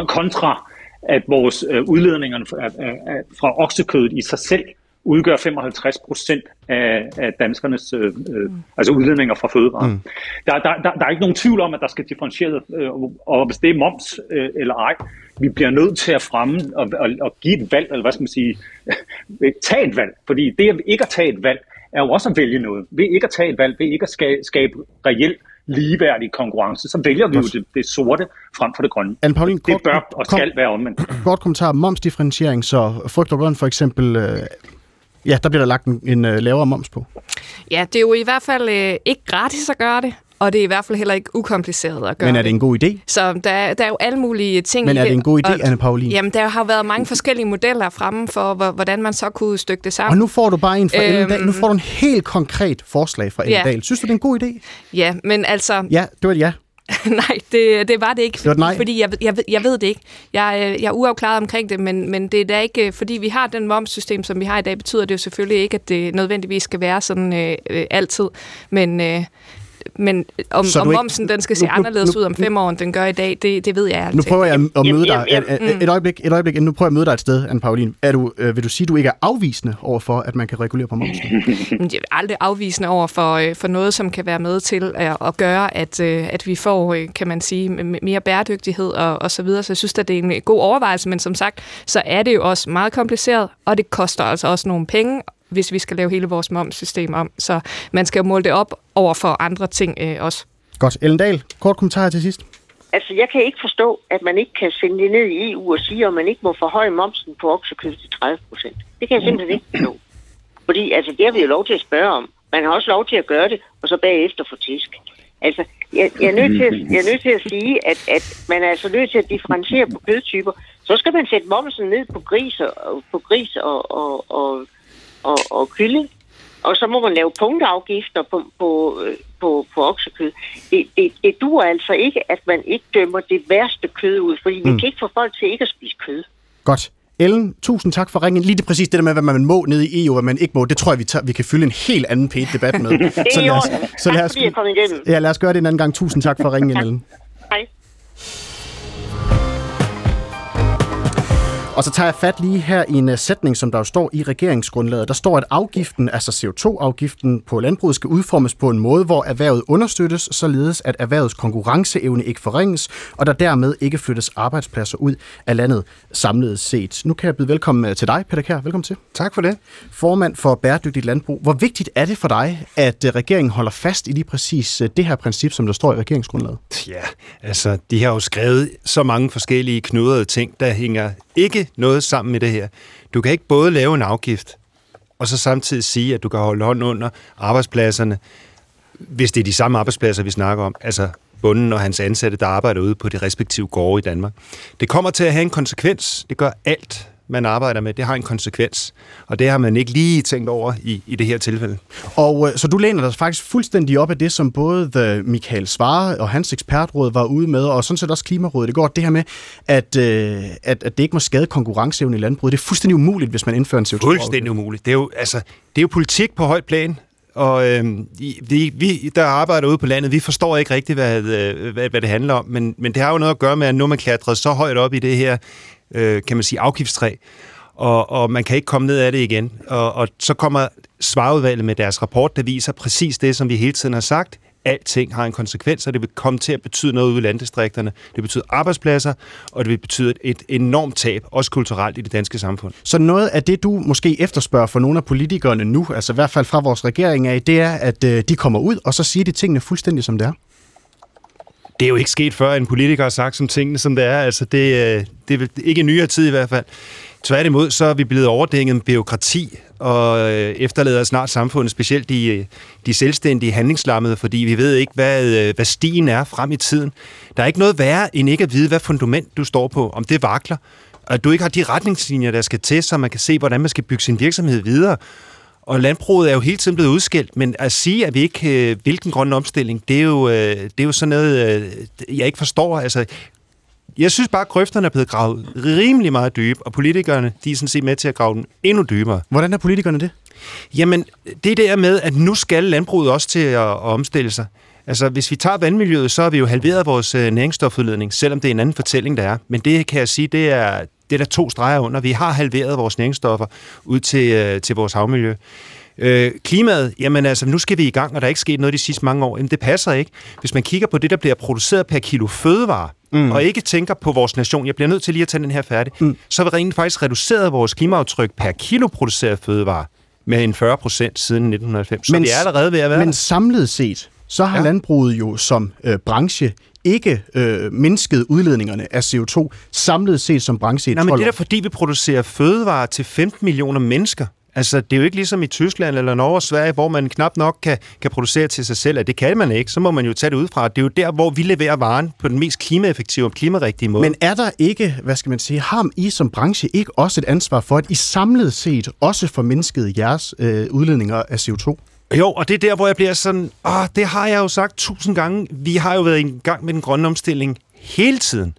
kontra, at vores øh, udledninger fra, fra oksekødet i sig selv udgør 55 procent af, af danskernes øh, øh, altså udledninger fra fødevarer. Mm. Der, der, der, der er ikke nogen tvivl om, at der skal differentieret, øh, og hvis det er moms øh, eller ej, vi bliver nødt til at fremme og, og, og give et valg, eller hvad skal man sige, tage et valg. Fordi det at ikke at tage et valg, er jo også at vælge noget. Ved ikke at tage et valg, ved ikke at skabe, skabe reelt ligeværdig konkurrence, så vælger vi jo det, det sorte frem for det grønne. Anne Pauline, det bør og skal kom, være omvendt. Kort kommentar. Momsdifferentiering, så frugt og grønt for eksempel øh, Ja, der bliver der lagt en, en uh, lavere moms på. Ja, det er jo i hvert fald øh, ikke gratis at gøre det, og det er i hvert fald heller ikke ukompliceret at gøre Men er det en god idé? Så der, der er jo alle mulige ting Men er det en god idé, og, Anne Pauline? Jamen, der har været mange forskellige modeller fremme for, hvordan man så kunne stykke det sammen. Og nu får du bare en fra øhm, Ellendal. Nu får du en helt konkret forslag fra Ellendal. Ja. Synes du, det er en god idé? Ja, men altså... Ja, det var et ja. Nej, det, det var det ikke. Det var nej. Fordi jeg, jeg, jeg ved det ikke. Jeg, øh, jeg er uafklaret omkring det, men, men det er da ikke, øh, fordi vi har den momssystem, som vi har i dag, betyder det jo selvfølgelig ikke, at det nødvendigvis skal være sådan øh, øh, altid. Men, øh, men om, om ikke, momsen den skal se nu, anderledes nu, ud om fem år, end den gør i dag, det, det ved jeg Nu prøver jeg at møde dig. Et, et, øjeblik, et øjeblik, nu prøver jeg at møde dig et sted, Anne Pauline. Er du, øh, vil du sige, at du ikke er afvisende over for, at man kan regulere på momsen? jeg er aldrig afvisende over for, øh, for noget, som kan være med til at, at gøre, at, øh, at vi får, øh, kan man sige, mere bæredygtighed og, og så videre. Så jeg synes, at det er en god overvejelse, men som sagt, så er det jo også meget kompliceret, og det koster altså også nogle penge, hvis vi skal lave hele vores momssystem om. Så man skal jo måle det op over for andre ting øh, også. Godt. Ellen Dahl, kort kommentar til sidst. Altså, jeg kan ikke forstå, at man ikke kan sende det ned i EU og sige, at man ikke må forhøje momsen på oksekød til 30 procent. Det kan jeg simpelthen ikke forstå. Fordi altså, det har vi jo lov til at spørge om. Man har også lov til at gøre det, og så bagefter få tisk. Altså, jeg, jeg, er nødt til at, jeg er nødt til at sige, at, at man er altså nødt til at differentiere på kødtyper. Så skal man sætte momsen ned på gris og, på gris og, og, og og, og kylling. Og så må man lave punktafgifter på, på, på, på oksekød. Det, det, det duer altså ikke, at man ikke dømmer det værste kød ud, fordi mm. vi kan ikke få folk til ikke at spise kød. Godt. Ellen, tusind tak for ringen. Lige det præcis det der med, hvad man må nede i EU, og hvad man ikke må, det tror jeg, vi, tager, vi kan fylde en helt anden pæt debat med. så lad os, så lad os, ja, lad os gøre det en anden gang. Tusind tak for ringen, Ellen. Og så tager jeg fat lige her i en uh, sætning, som der jo står i regeringsgrundlaget. Der står, at afgiften, altså CO2-afgiften på landbruget, skal udformes på en måde, hvor erhvervet understøttes, således at erhvervets konkurrenceevne ikke forringes, og der dermed ikke flyttes arbejdspladser ud af landet samlet set. Nu kan jeg byde velkommen øh, til dig, Peter Kær. Velkommen til. Tak for det. Formand for Bæredygtigt Landbrug. Hvor vigtigt er det for dig, at uh, regeringen holder fast i lige præcis det her princip, som der står i regeringsgrundlaget? Ja, altså, de har jo skrevet så mange forskellige knudrede ting, der hænger ikke noget sammen med det her. Du kan ikke både lave en afgift, og så samtidig sige, at du kan holde hånden under arbejdspladserne, hvis det er de samme arbejdspladser, vi snakker om, altså bunden og hans ansatte, der arbejder ude på de respektive gårde i Danmark. Det kommer til at have en konsekvens. Det gør alt, man arbejder med, det har en konsekvens. Og det har man ikke lige tænkt over i, i det her tilfælde. Og øh, så du læner dig faktisk fuldstændig op af det, som både The Michael Svare og hans ekspertråd var ude med, og sådan set også Klimarådet det går, det her med, at, øh, at, at det ikke må skade konkurrenceevnen i landbruget. Det er fuldstændig umuligt, hvis man indfører en co 2 Fuldstændig umuligt. Det er jo, altså, det er jo politik på højt plan, og øh, vi, vi, der arbejder ude på landet, vi forstår ikke rigtigt, hvad, øh, hvad, hvad det handler om, men, men det har jo noget at gøre med, at nu man klatret så højt op i det her øh, kan man sige, afgiftstræ, og, og man kan ikke komme ned af det igen. Og, og så kommer svarudvalget med deres rapport, der viser præcis det, som vi hele tiden har sagt. Alting har en konsekvens, og det vil komme til at betyde noget ude i landdistrikterne. Det betyder arbejdspladser, og det vil betyde et enormt tab, også kulturelt i det danske samfund. Så noget af det, du måske efterspørger for nogle af politikerne nu, altså i hvert fald fra vores regering af, det er, at øh, de kommer ud, og så siger de tingene fuldstændig som det er det er jo ikke sket før, en politiker har sagt som tingene, som det er. Altså, det, øh, det er ikke en nyere tid i hvert fald. Tværtimod, så er vi blevet overdænget med byråkrati, og øh, efterlader snart samfundet, specielt de, øh, de selvstændige handlingslammede, fordi vi ved ikke, hvad, hvad stien er frem i tiden. Der er ikke noget værre, end ikke at vide, hvad fundament du står på, om det vakler, og du ikke har de retningslinjer, der skal til, så man kan se, hvordan man skal bygge sin virksomhed videre. Og landbruget er jo hele tiden blevet udskilt, men at sige, at vi ikke øh, vil den grønne omstilling, det er jo, øh, det er jo sådan noget, øh, jeg ikke forstår. Altså, jeg synes bare, at grøfterne er blevet gravet rimelig meget dybe, og politikerne de er sådan set med til at grave dem endnu dybere. Hvordan er politikerne det? Jamen, det der med, at nu skal landbruget også til at, at omstille sig. Altså, hvis vi tager vandmiljøet, så har vi jo halveret vores næringsstofudledning, selvom det er en anden fortælling, der er. Men det kan jeg sige, det er, det er der to streger under. Vi har halveret vores næringsstoffer ud til, øh, til vores havmiljø. Øh, klimaet, jamen altså, nu skal vi i gang, og der er ikke sket noget de sidste mange år. Jamen, det passer ikke. Hvis man kigger på det, der bliver produceret per kilo fødevare, mm. og ikke tænker på vores nation, jeg bliver nødt til lige at tage den her færdig, mm. så har vi rent faktisk reduceret vores klimaaftryk per kilo produceret fødevare med en 40 procent siden 1990. Så men, vi er allerede ved at være Men samlet set, så har ja. landbruget jo som øh, branche ikke øh, mindsket udledningerne af CO2 samlet set som branche i Nej, men det er fordi, vi producerer fødevarer til 15 millioner mennesker. Altså, det er jo ikke ligesom i Tyskland eller Norge og Sverige, hvor man knap nok kan, kan producere til sig selv, at det kan man ikke. Så må man jo tage det ud fra. Det er jo der, hvor vi leverer varen på den mest klimaeffektive og klimarigtige måde. Men er der ikke, hvad skal man sige, har I som branche ikke også et ansvar for, at I samlet set også får mindsket jeres øh, udledninger af CO2? Jo, og det er der, hvor jeg bliver sådan, åh, det har jeg jo sagt tusind gange. Vi har jo været i gang med den grønne omstilling hele tiden.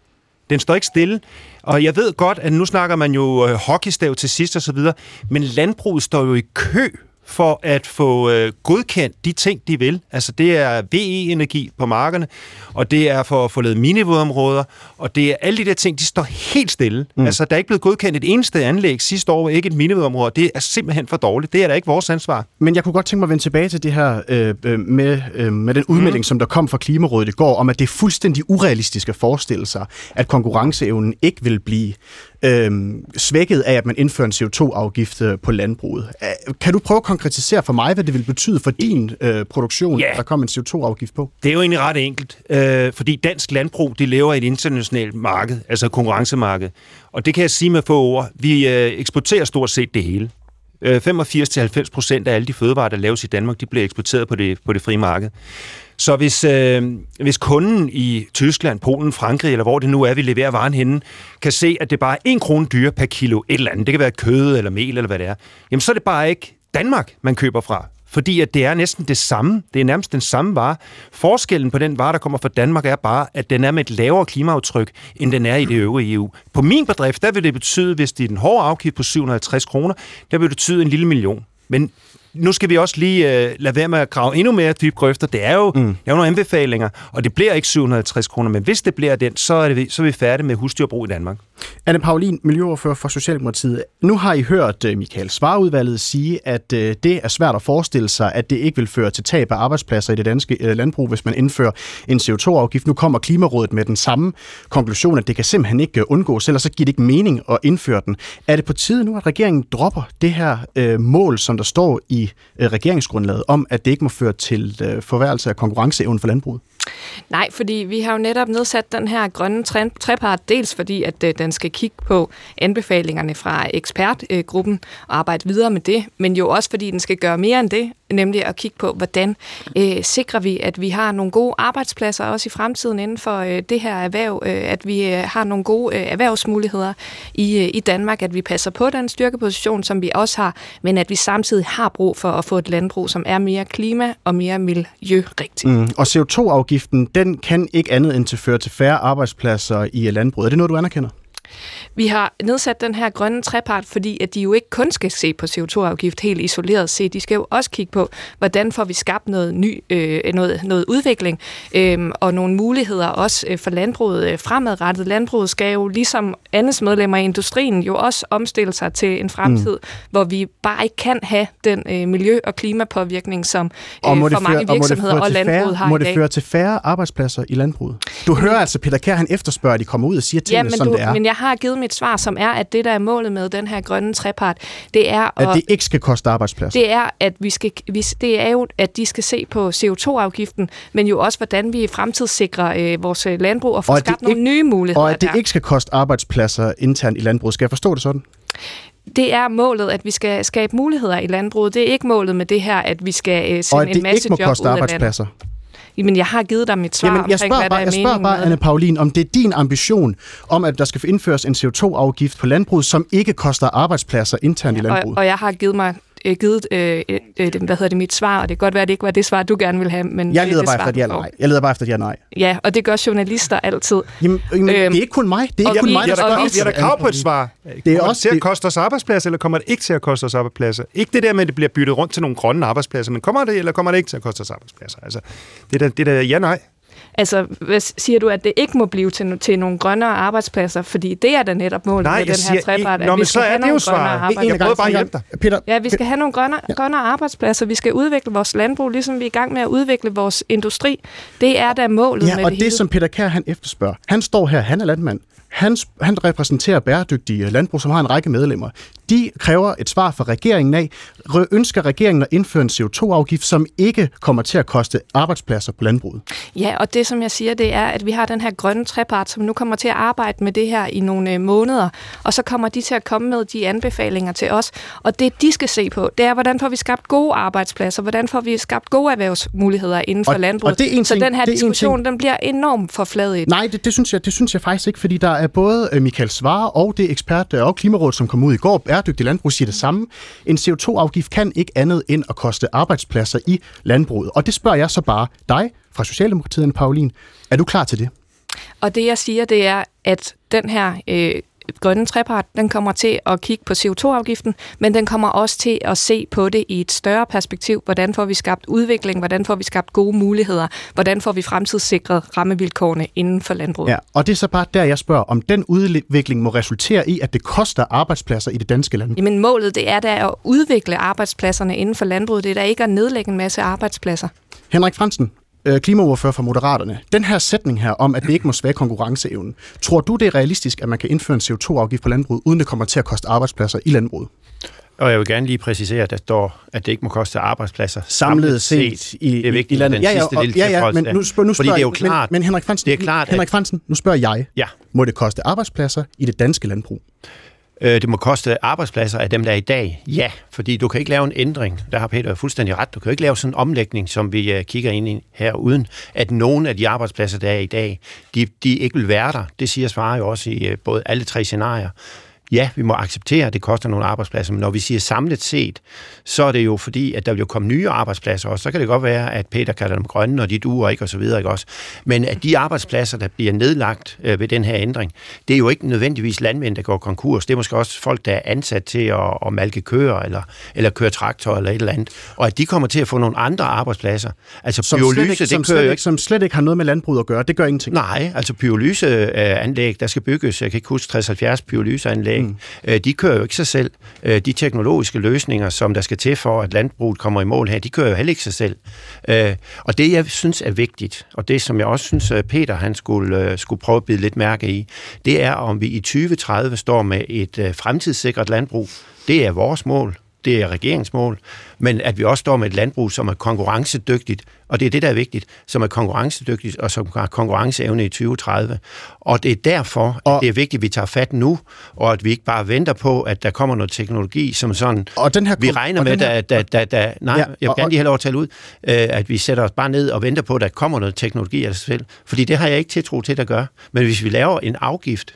Den står ikke stille. Og jeg ved godt, at nu snakker man jo øh, hockeystav til sidst og så videre, men landbruget står jo i kø for at få øh, godkendt de ting, de vil. Altså det er VE-energi på markerne, og det er for at få lavet minivådområder, og det er alle de der ting, de står helt stille. Mm. Altså der er ikke blevet godkendt et eneste anlæg sidste år, ikke et minivådområde. Det er simpelthen for dårligt. Det er da ikke vores ansvar. Men jeg kunne godt tænke mig at vende tilbage til det her øh, øh med, øh, med den udmelding, mm. som der kom fra Klimarådet i går, om at det er fuldstændig urealistisk at forestille sig, at konkurrenceevnen ikke vil blive øh, svækket af, at man indfører en CO2-afgift øh, på landbruget. Kan du prøve at konkretisere for mig, hvad det vil betyde for din øh, produktion, ja. der kommer en CO2-afgift på? Det er jo egentlig ret enkelt, øh, fordi dansk landbrug, det lever i et internationalt marked, altså konkurrencemarked. Og det kan jeg sige med få ord. Vi øh, eksporterer stort set det hele. 85-90 øh, procent af alle de fødevarer, der laves i Danmark, de bliver eksporteret på det, på det frie marked. Så hvis, øh, hvis kunden i Tyskland, Polen, Frankrig, eller hvor det nu er, vi leverer varen henne, kan se, at det bare er 1 krone dyre per kilo et eller andet, det kan være kød eller mel eller hvad det er, jamen så er det bare ikke Danmark, man køber fra. Fordi at det er næsten det samme. Det er nærmest den samme vare. Forskellen på den vare, der kommer fra Danmark, er bare, at den er med et lavere klimaaftryk, end den er i det øvrige EU. På min bedrift, der vil det betyde, hvis det er den hårde afgift på 750 kroner, der vil det betyde en lille million. Men nu skal vi også lige uh, lade være med at grave endnu mere dybe grøfter. Det er jo, mm. det er jo nogle anbefalinger, og det bliver ikke 750 kroner, men hvis det bliver den, så er, det, så er vi færdige med husdyrbrug i Danmark. Anne Paulin, miljøoverfører for Socialdemokratiet. Nu har I hørt øh, Michael Svarudvalget sige, at øh, det er svært at forestille sig, at det ikke vil føre til tab af arbejdspladser i det danske øh, landbrug, hvis man indfører en CO2-afgift. Nu kommer Klimarådet med den samme konklusion, at det kan simpelthen ikke undgås, ellers så giver det ikke mening at indføre den. Er det på tide nu, at regeringen dropper det her øh, mål, som der står i øh, regeringsgrundlaget, om at det ikke må føre til øh, forværelse af konkurrenceevnen for landbruget? Nej, fordi vi har jo netop nedsat den her grønne trepart, dels fordi, at øh, den skal kigge på anbefalingerne fra ekspertgruppen og arbejde videre med det, men jo også fordi den skal gøre mere end det, nemlig at kigge på, hvordan øh, sikrer vi, at vi har nogle gode arbejdspladser også i fremtiden inden for øh, det her erhverv, øh, at vi øh, har nogle gode øh, erhvervsmuligheder i, øh, i Danmark, at vi passer på den styrkeposition, som vi også har, men at vi samtidig har brug for at få et landbrug, som er mere klima- og mere miljørigtigt. Mm. Og CO2-afgiften, den kan ikke andet end til føre til færre arbejdspladser i landbruget. Er det noget, du anerkender? Vi har nedsat den her grønne trepart, fordi at de jo ikke kun skal se på CO2-afgift helt isoleret set. De skal jo også kigge på, hvordan får vi skabt noget ny, øh, noget, noget udvikling øh, og nogle muligheder også øh, for landbruget øh, fremadrettet. Landbruget skal jo ligesom andres medlemmer i industrien jo også omstille sig til en fremtid, mm. hvor vi bare ikke kan have den øh, miljø- og klimapåvirkning, som øh, for føre, mange virksomheder og, og landbruget færre, har må i dag. det føre til færre arbejdspladser i landbruget? Du hører altså Peter Kær, han efterspørger, at de kommer ud og siger tingene, ja, som du, det er. men jeg har givet mit svar, som er, at det, der er målet med den her grønne trepart, det er... At, at det ikke skal koste arbejdspladser. Det er, at vi skal, vi, det er jo, at de skal se på CO2-afgiften, men jo også, hvordan vi fremtidssikrer øh, vores øh, landbrug og får og skabt nogle nye muligheder Og at det der. ikke skal koste arbejdspladser internt i landbruget. Skal jeg forstå det sådan? det er målet, at vi skal skabe muligheder i landbruget. Det er ikke målet med det her, at vi skal øh, sende en masse job ud af landet. Jamen, jeg har givet dig mit svar Jamen, jeg spørger omkring, bare, hvad der jeg spørger bare, Anne Paulin, om det er din ambition om, at der skal indføres en CO2-afgift på landbruget, som ikke koster arbejdspladser internt ja, i landbruget. Og, og jeg har givet mig øh, givet øh, øh, hvad hedder det, mit svar, og det kan godt være, at det ikke var det svar, du gerne vil have, men jeg leder det, bare efter et ja nej. Jeg leder bare efter et ja nej. Ja, og det gør journalister altid. Jamen, jamen øhm, det er ikke kun mig. Det er ikke kun mig, der spørger. Vi har da krav på et svar. Det er også til at koste os arbejdspladser, eller kommer det ikke til at koste os arbejdspladser? Ikke det der med, at det bliver byttet rundt til nogle grønne arbejdspladser, men kommer det, eller kommer det ikke til at koste os arbejdspladser? Altså, det er da, det er da ja nej. Altså, hvad siger du, at det ikke må blive til, til nogle grønnere arbejdspladser? Fordi det er da netop målet Nej, med den her trepart, at vi skal have nogle grønnere arbejdspladser. Jeg prøver bare at hjælpe dig. Peter, ja, vi skal have nogle grønnere, ja. grønnere arbejdspladser. Vi skal udvikle vores landbrug, ligesom vi er i gang med at udvikle vores industri. Det er da målet ja, med og det, det, hele. som Peter Kær han efterspørger. Han står her, han er landmand. Han, han repræsenterer bæredygtige landbrug, som har en række medlemmer. De kræver et svar fra regeringen af. Ønsker regeringen at indføre en CO2-afgift, som ikke kommer til at koste arbejdspladser på landbruget? Ja, og det som jeg siger, det er, at vi har den her grønne trepart, som nu kommer til at arbejde med det her i nogle øh, måneder, og så kommer de til at komme med de anbefalinger til os. Og det, de skal se på, det er, hvordan får vi skabt gode arbejdspladser, hvordan får vi skabt gode erhvervsmuligheder inden for og, landbruget. Og det er en så ting, den her det diskussion, ting. den bliver enormt forfladet. Nej, det, det, synes jeg, det synes jeg faktisk ikke, fordi der er både øh, Michael Svare og det ekspert øh, og Klimarådet, som kom ud i går, bæredygtig landbrug, siger det samme. En CO2-afgift kan ikke andet end at koste arbejdspladser i landbruget. Og det spørger jeg så bare dig fra Socialdemokratiet, Paulin. Er du klar til det? Og det jeg siger, det er, at den her øh, grønne trepart, den kommer til at kigge på CO2-afgiften, men den kommer også til at se på det i et større perspektiv. Hvordan får vi skabt udvikling? Hvordan får vi skabt gode muligheder? Hvordan får vi fremtidssikret rammevilkårene inden for landbruget? Ja, og det er så bare der, jeg spørger, om den udvikling må resultere i, at det koster arbejdspladser i det danske landbrug? Jamen målet, det er da at udvikle arbejdspladserne inden for landbruget. Det er da ikke at nedlægge en masse arbejdspladser. Henrik Fransen, klimaordfører for Moderaterne. Den her sætning her om, at det ikke må svæge konkurrenceevnen. Tror du, det er realistisk, at man kan indføre en CO2-afgift på landbruget, uden det kommer til at koste arbejdspladser i landbruget? Og jeg vil gerne lige præcisere, at der står, at det ikke må koste arbejdspladser samlet set, set i, det er vigtigt, i landet. Den ja, ja, sidste lille ja, ja, men nu, spørger, nu spørger, det er jo klart, men, men Henrik Fransen, det er klart, Henrik Fransen, nu spørger jeg, ja. må det koste arbejdspladser i det danske landbrug? Øh, det må koste arbejdspladser af dem, der er i dag. Ja, fordi du kan ikke lave en ændring. Der har Peter fuldstændig ret. Du kan ikke lave sådan en omlægning, som vi øh, kigger ind i her, uden at nogen af de arbejdspladser, der er i dag, de, de ikke vil være der. Det siger svarer jo også i øh, både alle tre scenarier ja, vi må acceptere, at det koster nogle arbejdspladser, men når vi siger samlet set, så er det jo fordi, at der vil jo komme nye arbejdspladser også. Så kan det godt være, at Peter kalder dem grønne, og de duer ikke, og så videre, ikke også? Men at de arbejdspladser, der bliver nedlagt øh, ved den her ændring, det er jo ikke nødvendigvis landmænd, der går konkurs. Det er måske også folk, der er ansat til at, at malke køer, eller, eller køre traktor, eller et eller andet. Og at de kommer til at få nogle andre arbejdspladser. Altså Som, pyrolyse, slet ikke, det som, kører slet ikke, som slet ikke har noget med landbrug at gøre. Det gør ingenting. Nej, altså pyrolyseanlæg, der skal bygges, jeg kan ikke huske 60-70 pyrolyseanlæg, mm. de kører jo ikke sig selv. Øh, De teknologiske løsninger, som der skal til for, at landbruget kommer i mål her, de kører jo heller ikke sig selv. Øh, Og det, jeg synes er vigtigt, og det, som jeg også synes, Peter han skulle, øh, skulle prøve at bide lidt mærke i, det er, om vi i 2030 står med et øh, fremtidssikret landbrug. Det er vores mål det er regeringsmål, men at vi også står med et landbrug, som er konkurrencedygtigt, og det er det, der er vigtigt, som er konkurrencedygtigt og som har konkurrenceevne i 2030. Og det er derfor, og, at det er vigtigt, at vi tager fat nu, og at vi ikke bare venter på, at der kommer noget teknologi, som sådan, og den her, vi regner med, her, da, da, da, da, nej, Ja, jeg vil og- gerne lige have lov at tale ud, øh, at vi sætter os bare ned og venter på, at der kommer noget teknologi af sig selv. Fordi det har jeg ikke tiltro til, at gør. Men hvis vi laver en afgift,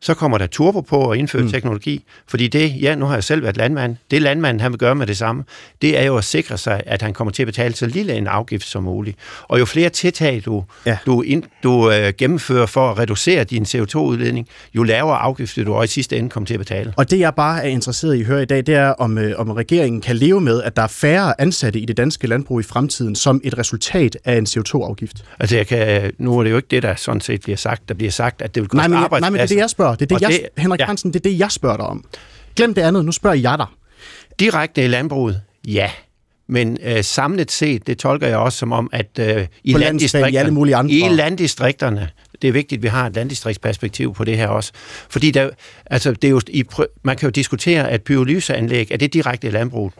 så kommer der turbo på at indføre mm. teknologi. Fordi det, ja, nu har jeg selv været landmand, det landmanden han vil gøre med det samme, det er jo at sikre sig, at han kommer til at betale så lille en afgift som muligt. Og jo flere tiltag du, Ja. du, ind, du øh, gennemfører for at reducere din CO2-udledning, jo lavere afgift vil du også i sidste ende komme til at betale. Og det, jeg bare er interesseret i at høre i dag, det er, om, øh, om regeringen kan leve med, at der er færre ansatte i det danske landbrug i fremtiden, som et resultat af en CO2-afgift. Altså, jeg kan, nu er det jo ikke det, der sådan set bliver sagt. Der bliver sagt, at det vil koste jeg, nej, men det er det, jeg spørger. Det er det, Og jeg, det- Henrik ja. Hansen, det er det, jeg spørger dig om. Glem det andet, nu spørger jeg dig. Direkte i landbruget, ja. Men øh, samlet set, det tolker jeg også som om, at øh, i, På landdistrikterne, i alle mulige andre- i landdistrikterne, det er vigtigt, at vi har et landdistriktsperspektiv på det her også. Fordi der, altså, det er jo, i, man kan jo diskutere, at pyrolyseanlæg, er det direkte i landbruget?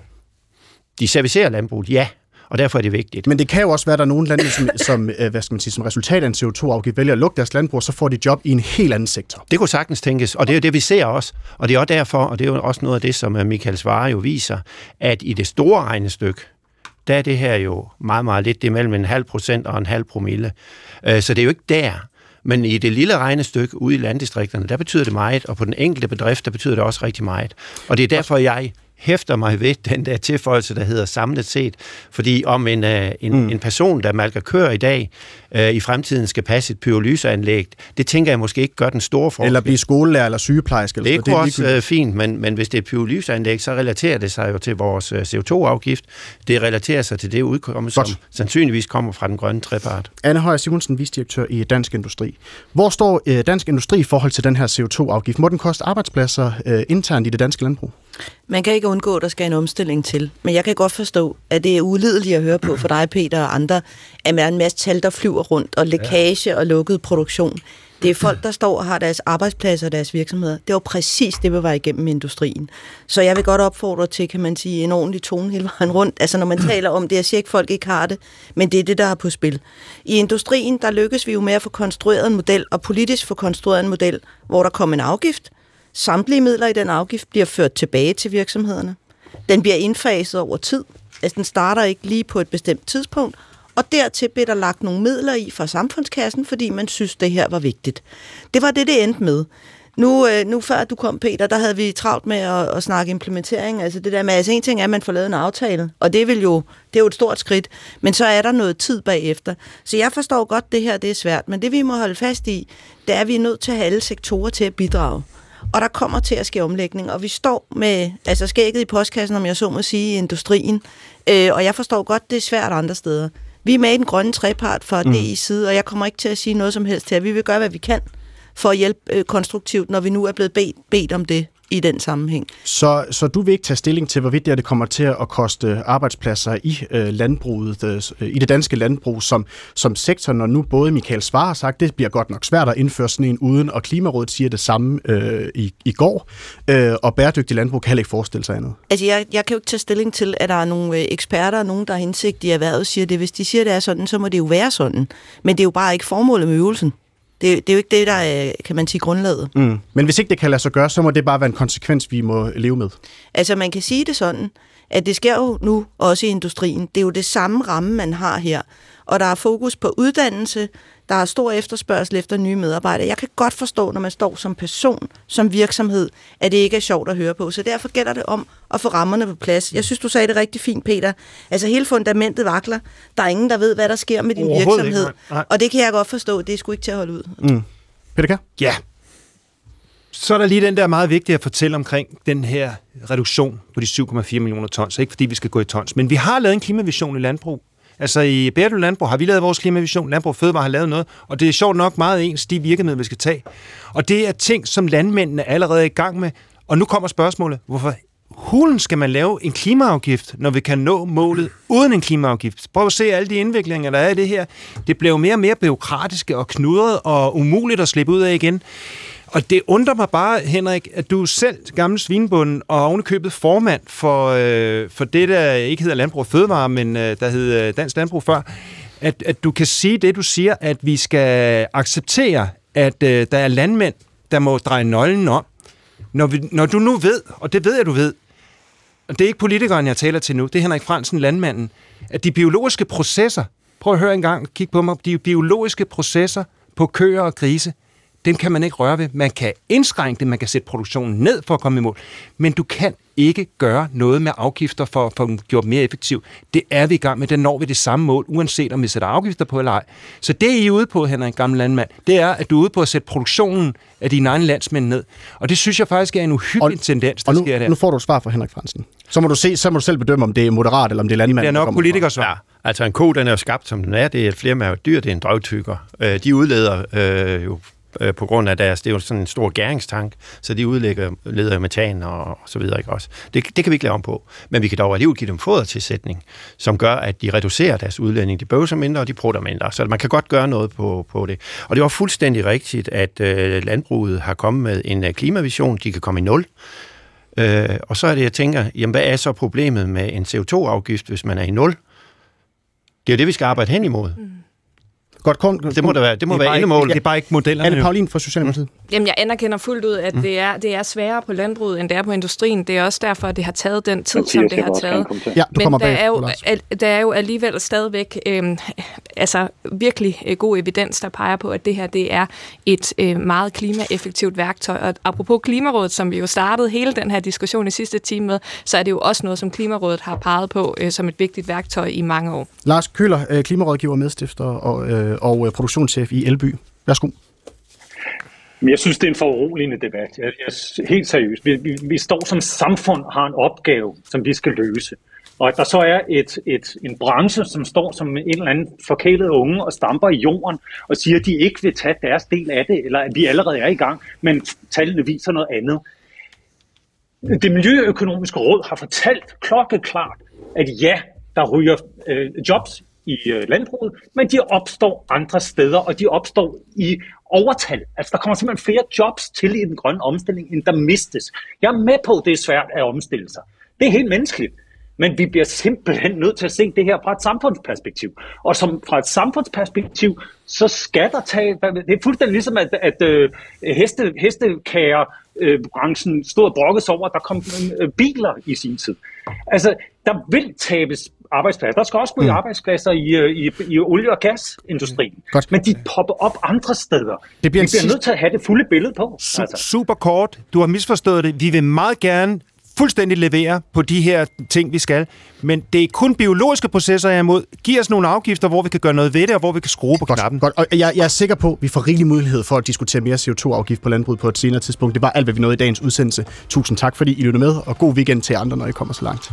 De servicerer landbruget, ja. Og derfor er det vigtigt. Men det kan jo også være, at der er nogle lande, som, som, øh, hvad skal man sige, som resultat af en CO2-afgift vælger at lukke deres landbrug, så får de job i en helt anden sektor. Det kunne sagtens tænkes, og det er jo det, vi ser også. Og det er også derfor, og det er jo også noget af det, som øh, Michael Svare jo viser, at i det store regnestykke, der er det her jo meget, meget lidt. Det er mellem en halv procent og en halv promille. Øh, Så det er jo ikke der. Men i det lille regnestykke ude i landdistrikterne, der betyder det meget, og på den enkelte bedrift, der betyder det også rigtig meget. Og det er derfor, jeg hæfter mig ved den der tilføjelse, der hedder samlet set. Fordi om en, øh, en, mm. en person, der malker køer i dag, øh, i fremtiden skal passe et pyrolyseanlæg, det tænker jeg måske ikke gør den store forskel. Eller blive skolelærer eller sygeplejerske. Eller Det sådan er også øh, fint, men, men hvis det er pyrolyseanlæg, så relaterer det sig jo til vores øh, CO2-afgift. Det relaterer sig til det udkomme, som sandsynligvis kommer fra den grønne trepart. Anne Højer Simonsen, visdirektør i Dansk Industri. Hvor står øh, Dansk Industri i forhold til den her CO2-afgift? Må den koste arbejdspladser øh, internt i det danske landbrug? Man kan ikke undgå, at der skal en omstilling til. Men jeg kan godt forstå, at det er ulideligt at høre på for dig, Peter og andre, at der er en masse tal, der flyver rundt, og lækage og lukket produktion. Det er folk, der står og har deres arbejdspladser og deres virksomheder. Det var præcis det, vi var igennem industrien. Så jeg vil godt opfordre til, kan man sige, en ordentlig tone hele vejen rundt. Altså når man taler om det, jeg siger ikke, folk ikke har det, men det er det, der er på spil. I industrien, der lykkes vi jo med at få konstrueret en model, og politisk få konstrueret en model, hvor der kommer en afgift, Samtlige midler i den afgift bliver ført tilbage til virksomhederne. Den bliver indfaset over tid. Altså, den starter ikke lige på et bestemt tidspunkt. Og dertil bliver der lagt nogle midler i fra samfundskassen, fordi man synes, det her var vigtigt. Det var det, det endte med. Nu, øh, nu før du kom, Peter, der havde vi travlt med at, at snakke implementering. Altså det der med, altså en ting er, at man får lavet en aftale, og det, vil jo, det er jo et stort skridt, men så er der noget tid bagefter. Så jeg forstår godt, det her det er svært, men det vi må holde fast i, det er, at vi er nødt til at have alle sektorer til at bidrage. Og der kommer til at ske omlægning, og vi står med altså skægget i postkassen, om jeg så må sige, i industrien. Øh, og jeg forstår godt, det er svært andre steder. Vi er med i den grønne trepart fra mm. DI's side, og jeg kommer ikke til at sige noget som helst her. Vi vil gøre, hvad vi kan for at hjælpe øh, konstruktivt, når vi nu er blevet bedt, bedt om det i den sammenhæng. Så, så du vil ikke tage stilling til, hvorvidt det, her, det kommer til at koste arbejdspladser i øh, landbruget, øh, i det danske landbrug som, som sektor, når nu både Michael Svare har sagt, det bliver godt nok svært at indføre sådan en uden, og Klimarådet siger det samme øh, i, i går, øh, og bæredygtig landbrug kan heller ikke forestille sig andet. Altså, jeg, jeg kan jo ikke tage stilling til, at der er nogle øh, eksperter og nogen, der har indsigt i erhvervet, siger det. Hvis de siger, det er sådan, så må det jo være sådan. Men det er jo bare ikke formålet med øvelsen. Det, det er jo ikke det, der er, kan man sige, grundlaget. Mm. Men hvis ikke det kan lade sig gøre, så må det bare være en konsekvens, vi må leve med. Altså, man kan sige det sådan, at det sker jo nu også i industrien. Det er jo det samme ramme, man har her. Og der er fokus på uddannelse, der er stor efterspørgsel efter nye medarbejdere. Jeg kan godt forstå, når man står som person, som virksomhed, at det ikke er sjovt at høre på. Så derfor gælder det om at få rammerne på plads. Jeg synes, du sagde det rigtig fint, Peter. Altså hele fundamentet vakler. Der er ingen, der ved, hvad der sker med din virksomhed. Ikke. Og det kan jeg godt forstå. Det er sgu ikke til at holde ud. Mm. Peter Kær? Ja. Så er der lige den der meget vigtige at fortælle omkring den her reduktion på de 7,4 millioner tons. Ikke fordi vi skal gå i tons, men vi har lavet en klimavision i landbrug. Altså i Bæredygtig Landbrug har vi lavet vores klimavision, Landbrug Fødevare har lavet noget, og det er sjovt nok meget ens de virkemidler, vi skal tage. Og det er ting, som landmændene allerede er i gang med. Og nu kommer spørgsmålet, hvorfor hulen skal man lave en klimaafgift, når vi kan nå målet uden en klimaafgift? Prøv at se alle de indviklinger, der er i det her. Det bliver mere og mere byråkratiske og knudret og umuligt at slippe ud af igen. Og det undrer mig bare, Henrik, at du selv gammel svinbunden og ovenikøbet formand for, øh, for det, der ikke hedder Landbrug og Fødevare, men øh, der hedder øh, Dansk Landbrug før, at, at du kan sige det, du siger, at vi skal acceptere, at øh, der er landmænd, der må dreje nøglen om. Når, vi, når du nu ved, og det ved jeg, du ved, og det er ikke politikeren, jeg taler til nu, det er Henrik Fransen, landmanden, at de biologiske processer, prøv at høre en gang, kig på mig, de biologiske processer på køer og grise, den kan man ikke røre ved. Man kan indskrænke det, man kan sætte produktionen ned for at komme i mål, men du kan ikke gøre noget med afgifter for, for at gjort mere effektiv. Det er vi i gang med, det når vi det samme mål, uanset om vi sætter afgifter på eller ej. Så det I er ude på, Henrik, gammel landmand, det er, at du er ude på at sætte produktionen af dine egne landsmænd ned. Og det synes jeg faktisk er en uhyggelig og, tendens, der og nu, sker der. nu får du svar fra Henrik Fransen. Så må du se, så må du selv bedømme, om det er moderat eller om det er landmand. Det er nok politikers Ja. Altså en ko, den er jo skabt, som den er. Det er et flermærket dyr, det er en drøvtykker. Øh, de udleder øh, jo øh, på grund af deres, det er jo sådan en stor gæringstank, så de udlægger, leder metan og, og så videre, ikke også? Det, det kan vi ikke lave om på, men vi kan dog alligevel give dem fodertilsætning, som gør, at de reducerer deres udledning. De bøvser mindre, og de prutter mindre, så man kan godt gøre noget på, på det. Og det var fuldstændig rigtigt, at øh, landbruget har kommet med en øh, klimavision, de kan komme i nul, Øh, og så er det, jeg tænker, jamen hvad er så problemet med en CO2-afgift, hvis man er i nul? Det er jo det, vi skal arbejde hen imod. Mm. Godt, kom, det må, der være, det må det være endemål. Ja, det er bare ikke modellerne. Anne Paulin fra Socialdemokratiet. Mm. Jamen, jeg anerkender fuldt ud, at mm. det, er, det er sværere på landbruget, end det er på industrien. Det er også derfor, at det har taget den tid, som det har taget. Ja, Men der, er jo, der er jo alligevel stadigvæk øh, altså, virkelig øh, god evidens, der peger på, at det her det er et øh, meget klimaeffektivt værktøj. Og apropos Klimarådet, som vi jo startede hele den her diskussion i sidste time med, så er det jo også noget, som Klimarådet har peget på øh, som et vigtigt værktøj i mange år. Lars Køller, øh, klimarådgiver, medstifter og øh, Øh, og øh, produktionschef i Elby. Værsgo. Jeg synes, det er en foruroligende debat. Jeg, jeg, helt seriøst. Vi, vi, vi står som samfund har en opgave, som vi skal løse. Og at der så er et, et, en branche, som står som en eller anden forkælet unge og stamper i jorden og siger, at de ikke vil tage deres del af det, eller at vi allerede er i gang, men tallene viser noget andet. Det Miljøøkonomiske Råd har fortalt klokkeklart, at ja, der ryger øh, jobs i øh, landbruget, men de opstår andre steder, og de opstår i overtal. Altså, der kommer simpelthen flere jobs til i den grønne omstilling, end der mistes. Jeg er med på, at det er svært at omstille sig. Det er helt menneskeligt. Men vi bliver simpelthen nødt til at se det her fra et samfundsperspektiv. Og som fra et samfundsperspektiv, så skal der tage... Det er fuldstændig ligesom, at, at uh, heste, hestekager øh, branchen stod og brokkes over, at der kom øh, biler i sin tid. Altså, der vil tabes arbejdspladser. Der skal også gå mm. i arbejdspladser i, øh, i, i olie- og gasindustrien. Mm. Godt. Men de popper op andre steder. Det bliver Vi bliver nødt til at have det fulde billede på. Su- altså. Super kort. Du har misforstået det. Vi vil meget gerne fuldstændig levere på de her ting, vi skal. Men det er kun biologiske processer, jeg er imod. Giv os nogle afgifter, hvor vi kan gøre noget ved det, og hvor vi kan skrue på godt, knappen. Godt. Og jeg, jeg er sikker på, at vi får rigelig mulighed for at diskutere mere CO2-afgift på landbruget på et senere tidspunkt. Det var alt, hvad vi nåede i dagens udsendelse. Tusind tak, fordi I lyttede med, og god weekend til andre, når I kommer så langt.